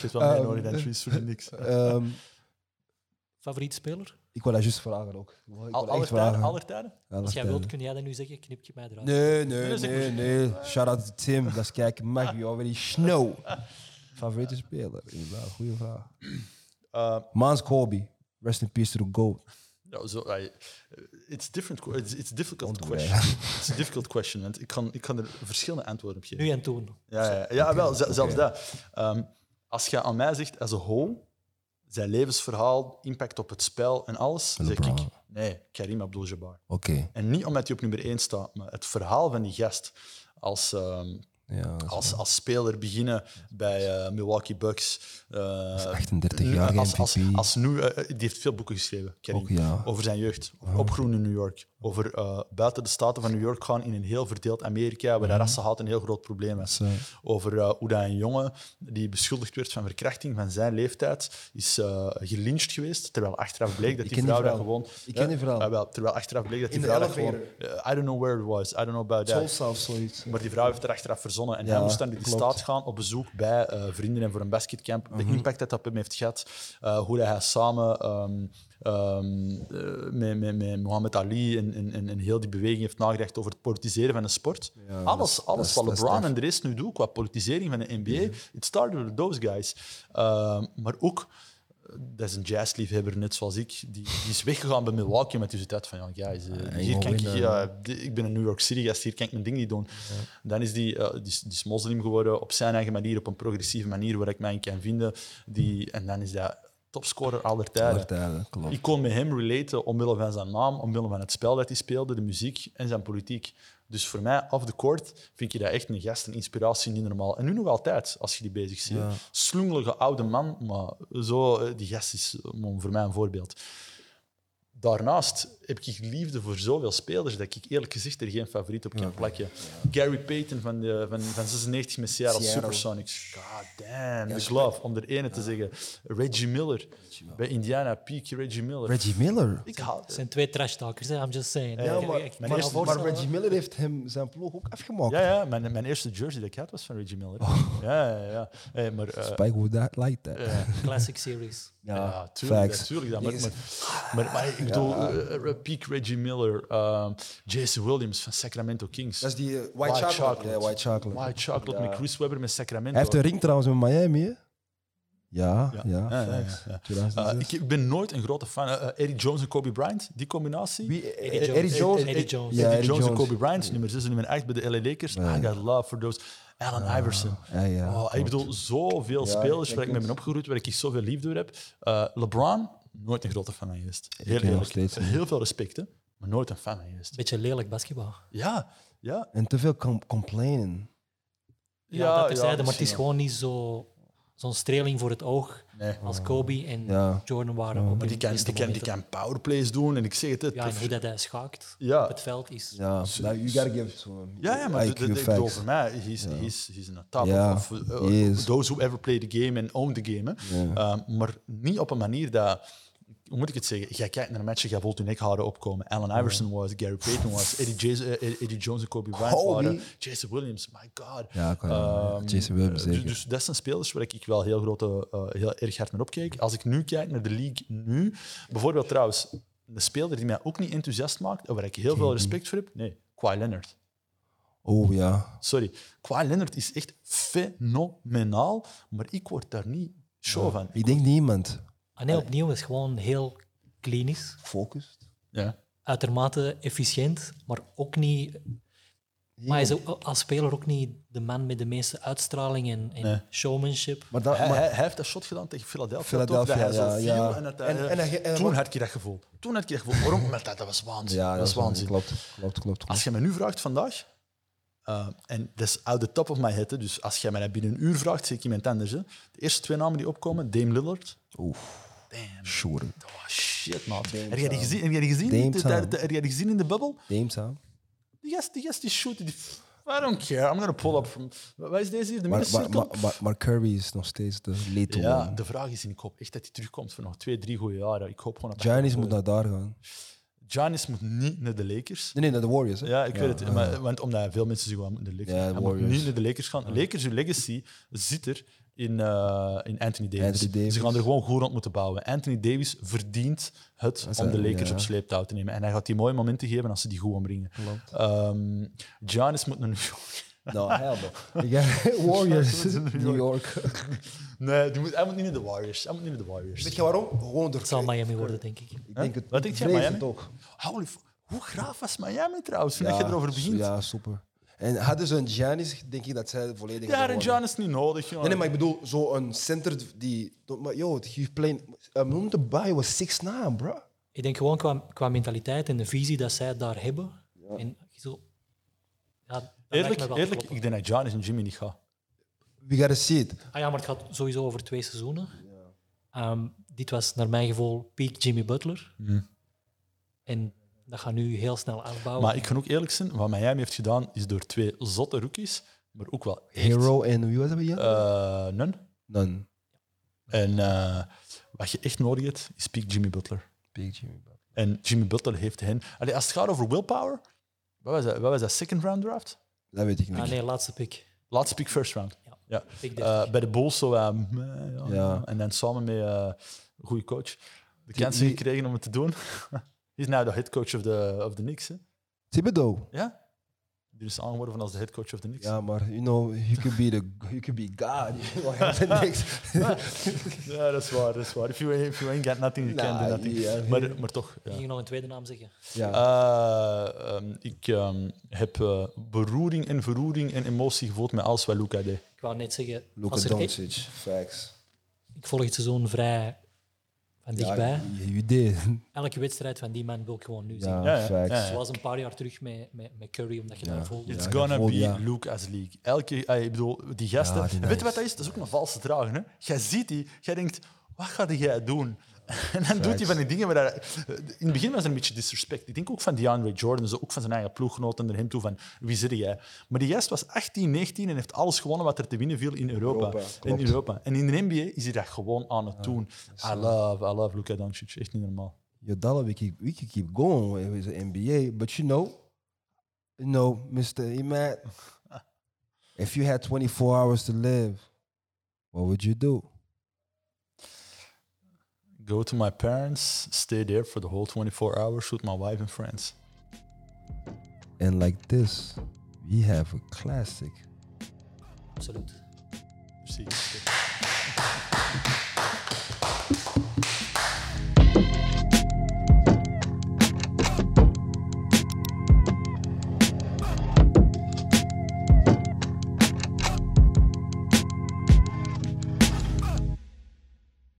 Zit wel meer nodig dan trees voor niks. Ehm, Favoriete speler? ik wil dat juist vragen ook. Ik wil, ik Al, wil aller Als jij wilt, kun jij dat nu zeggen. Knip je mij eruit. Nee, nee, nee, nee. Shout out to Tim. Dat is kijken. Mag je already snow. Favoriete speler? Inderdaad, goede vraag. Eh, Mans Kobe. Rest in peace to the GOAT. Ja, zo, I- it's different. It's, it's a difficult question. It's a difficult question. Want ik kan, ik kan er verschillende antwoorden op geven. Nu en toen. Ja, ja, ja wel, ze- zelfs dat. Ehm, als je aan mij zegt, als een whole, zijn levensverhaal, impact op het spel en alles, zeg ik, nee, Karim Abdul-Jabbar. Oké. En niet omdat hij op nummer 1 staat, maar het verhaal van die gast als, ehm, Ja, als, als speler beginnen bij eh, Milwaukee Bucks. eh, 38 nu- jaar als, als, als nu, eh, die heeft veel boeken geschreven, Ook, ja. over zijn jeugd, over opgroeien in New York, over eh, buiten de staten van New York gaan in een heel verdeeld Amerika, waar rassenhaat een heel groot probleem is. Over eh, hoe dat een jongen die beschuldigd werd van verkrachting van zijn leeftijd is eh gelyncht geweest, terwijl achteraf bleek dat die vrouw vrouw. gewoon... Ik ken die vrouw. Ja, wel, terwijl achteraf bleek dat die In vrouw gewoon... eh, I don't know where it was, I don't know about that. Zoiets. Maar die vrouw heeft er achteraf verzonnen. En hij moest dan in die klopt. staat gaan op bezoek bij eh, vrienden en voor een basketcamp. De Mhm. impact dat dat op hem heeft gehad. eh, hoe dat hij samen ehm, ehm, eh, met, met, met Muhammad Ali en, en, en, heel die beweging heeft nagedacht over het politiseren van de sport. Ja, alles is- alles is- wat LeBron en de rest nu doen qua politisering van de NBA, it started with those guys. Ehm, maar ook dat is een jazzliefhebber, net zoals ik. Die, die is weggegaan bij Milwaukee met die tijd van, ja, guys, eh, hier kan ik, ja, ik ben een New York City gast, hier kan ik mijn ding niet doen. Dan is die, eh, die, is- die is moslim geworden op zijn eigen manier, op een progressieve manier waar ik mij in kan vinden. Die, en dan is dat topscorer aller tijden. Aller tijden, klopt. Ik kon met hem relaten omwille van zijn naam, omwille van het spel dat hij speelde, de muziek en zijn politiek. Dus voor mij, off the court, vind je dat echt een gast, een inspiratie, niet normaal. En nu nog altijd, als je die bezig ziet. Ja. Slungelige oude man, maar zo, eh, die gast is eh, voor mij een voorbeeld. Daarnaast heb ik liefde voor zoveel spelers dat ik eerlijk gezegd er geen favoriet op kan plakken. Gary Payton van, de, van, van 96 met Seattle Seattle. Supersonics. God damn, the glove, om er ene te zeggen. Reggie Miller, bij Indiana, peak Reggie Miller. Reggie Miller. Ik haal, Het zijn twee trash talkers, hè? I'm just saying. Ja, maar, ik- ik mijn kan eerste- me maar Reggie Miller heeft hem zijn ploeg ook afgemaakt. ja, ja mijn, mijn eerste jersey dat ik had was van Reggie Miller. Ja, ja, ja. Hey, maar, eh, Spike would that like that. Classic series. Ja, tuurlijk. Maar, Yes. maar, maar, maar ik bedoel, eh, eh, peak Reggie Miller, ehm, Jason Williams van Sacramento Kings. Dat is die eh, white, chocolate. White chocolate. White Chocolate Ja. met Chris Webber met Sacramento. Hij heeft een ring trouwens met Miami, hè? Ja, ja, Ja. Ja, ja, facts. ja, ja. 2006. Eh, ik, ik ben nooit een grote fan. eh, eh, Eddie Jones en Kobe Bryant, die combinatie. Wie? Eddie Jones. Eddie Jones. Eddie Eddie Jones. Ja, Eddie Eddie Jones en. Kobe Bryant, nummer 6 en nummer 8 bij de LA Lakers. Ja. I got love for those. Allen Iverson. Ja, ja, Oh, ik bedoel, zoveel Ja, spelers waar ik mee ben opgegroeid, waar ik zoveel liefde voor heb. Eh, LeBron, nooit een grote fan van geweest. Heel. Heel veel respect, hè, maar nooit een fan van geweest. Beetje lelijk basketbal. Ja, ja. En te veel com- complainen. Ja, dat terzijde, maar het is gewoon niet zo, zo'n streling voor het oog. Nee. als Kobe en Ja. Jordan waren. Ja. op Maar die kan, die, kan, die kan powerplays doen en ik zeg het. het Ja, en hoe dat hij schaakt Ja. op het veld is... Ja, nou, you gotta give some Ja, ja, maar voor mij, he's, he's, he's in a top of, uh, is. those who ever play the game and own the game. Ehm, maar niet op een manier dat, hoe moet ik het zeggen, jij kijkt naar een match jij voelt je nekharen opkomen. Allen Iverson was, Gary Payton was, Eddie, eh, Eddie Jones en Kobe Bryant waren, Jason Williams, my god. Ja, kan- Ehm, Jason Williams dus, zeker. dus dat zijn spelers waar ik wel heel, grote, eh, heel erg hard naar opkeek. Als ik nu kijk naar de league nu, bijvoorbeeld trouwens, de speler die mij ook niet enthousiast maakt, en waar ik heel veel respect voor heb, nee, Kawhi Leonard. Oh ja. Sorry, Kawhi Leonard is echt fenomenaal, maar ik word daar niet show van. Ik denk niemand En hij opnieuw is gewoon heel klinisch, focust. Ja. uitermate efficiënt, maar ook niet... Maar hij is als speler ook niet de man met de meeste uitstraling en, en Nee. showmanship. Maar dat, Hij, maar, hij, hij heeft dat shot gedaan tegen Philadelphia. Philadelphia, toch? Dat hij zo ja, viel ja. En, En- en hij- en- toen wat- had je dat gevoel. Toen had je dat gevoel. Waarom? Maar dat, dat was waanzin. ja, dat was waanzin. Klopt, klopt, klopt. Als je mij nu vraagt vandaag, eh, en dat is out the top of my head, hè, dus als jij mij binnen een uur vraagt, zeg ik iemand anders. Hè. De eerste twee namen die opkomen, Dame Lillard. Oef, Damn. sure. Oh, shit, man. Heb jij die gezien, heb jij die gezien, Dame de- de- de- heb jij die gezien in de bubbel? Time. Die gast, die gast die shoot. Die, I don't care. I'm gonna pull up from... Wat is deze hier? De Maar, maar, maar, maar, maar Curry is nog steeds de lethal Ja, de vraag is, en ik hoop echt dat hij terugkomt voor nog twee, drie goede jaren. Ik hoop gewoon dat Giannis moet naar daar gaan. Giannis moet niet naar de Lakers. Nee, nee, naar de Warriors. Hè? Ja, ik weet het. ja. Maar, want omdat veel mensen zeggen, "Hij moet naar de Lakers. Ja, Hij moet Warriors. niet naar de Lakers gaan. Lakers, hun legacy zit er in, eh, in Anthony Davis. Anthony Davis. Ze gaan er gewoon goed rond moeten bouwen. Anthony Davis verdient het is om de Lakers ja. op sleeptouw te nemen. En hij gaat die mooie momenten geven als ze die goed ombrengen. Klopt. Ehm Giannis moet naar New York. Nou, ga- Warriors, New York. Nee, die moet, hij moet niet naar de Warriors. Hij moet niet naar de Warriors. Weet je waarom? Gewoon door Het zal Miami worden, denk ik. Ik denk het. Wat denk vrees Miami? ook. Holy hoe graaf was Miami trouwens, toen je erover begint? Ja, super. En hadden ze een Giannis, denk ik dat zij volledig... Ja, en hadden gewonnen. Giannis niet nodig, jongen. Nee, nee, maar ik bedoel, zo'n center die... Maar yo, you playing... Um, noem de bij was 6'9, bro. Ik denk gewoon qua, qua mentaliteit en de visie dat zij daar hebben. En zo, Ja, Eerlijk, eerlijk ik denk dat Giannis en Jimmy niet gaan. We gotta see it. Ah ja, maar het gaat sowieso over twee seizoenen. Ehm, dit was naar mijn gevoel peak Jimmy Butler. En dat gaat nu heel snel afbouwen. Maar ik kan ook eerlijk zijn, wat Miami heeft gedaan, is door twee zotte rookies, maar ook wel echt... Hero en wie was dat weer? eh, Nun. None. En eh, wat je echt nodig hebt, is peak Jimmy Butler. Big Jimmy. Butler. En Jimmy Butler heeft hen... Allee, als het gaat over willpower, wat was dat, wat was dat second round draft? Dat weet ik niet. ah nee, laatste pick. Laatste pick first round. Ja. Eh, 30. bij de Bulls zo... ja, Ja. En dan samen met eh, een goede coach de kans gekregen om het te doen. Is nu de head coach of de, of de Knicks. Hè? Thibodeau. Ja? Die is aangeworven als de head coach of de Knicks. Ja, maar you know, you could be the, you could be God. Ja, dat is waar. Dat is waar. If you, if you ain't got nothing, you can't do Nah, nothing. Maar, maar toch. Ik Ja. ging nog een tweede naam zeggen. Ja. Eh, ehm, ik ehm, heb eh, beroering en verroering en emotie gevoeld met alles wat Luca deed. Ik wou net zeggen, e- Doncic. Facts. ik volg het seizoen vrij van dichtbij. Ja. Elke wedstrijd van die man wil ik gewoon nu zien. Ja, Ja. Zoals een paar jaar terug met, met, met Curry, omdat je Ja. daar voelde. It's gonna be ja. Luca's league. Elke, eh, ik bedoel, die gasten. Ja, die weet je nice. wat dat is? Dat is ook een valse dragen. Hè? Jij ziet die, jij denkt, wat ga jij doen? En dan doet hij van die dingen. waar hij- in het begin was er een beetje disrespect. Ik denk ook van DeAndre Jordan, zo ook van zijn eigen ploeggenoten naar hem toe. Van, wie zit jij? Maar die gast was 18, 19 en heeft alles gewonnen wat er te winnen viel in Europa. Europa, in. Europa. En in de NBA is hij dat gewoon aan het doen. I love, I love Luka Doncic. Echt niet normaal. Yo, Dollar, we keep, we keep going with the NBA, but you know, you know, Mr. Emat, if you had 24 hours to live, what would you do? Go to my parents, stay there for the whole 24 hours, with my wife and friends. And like this, we have a classic. Absoluut. Precies.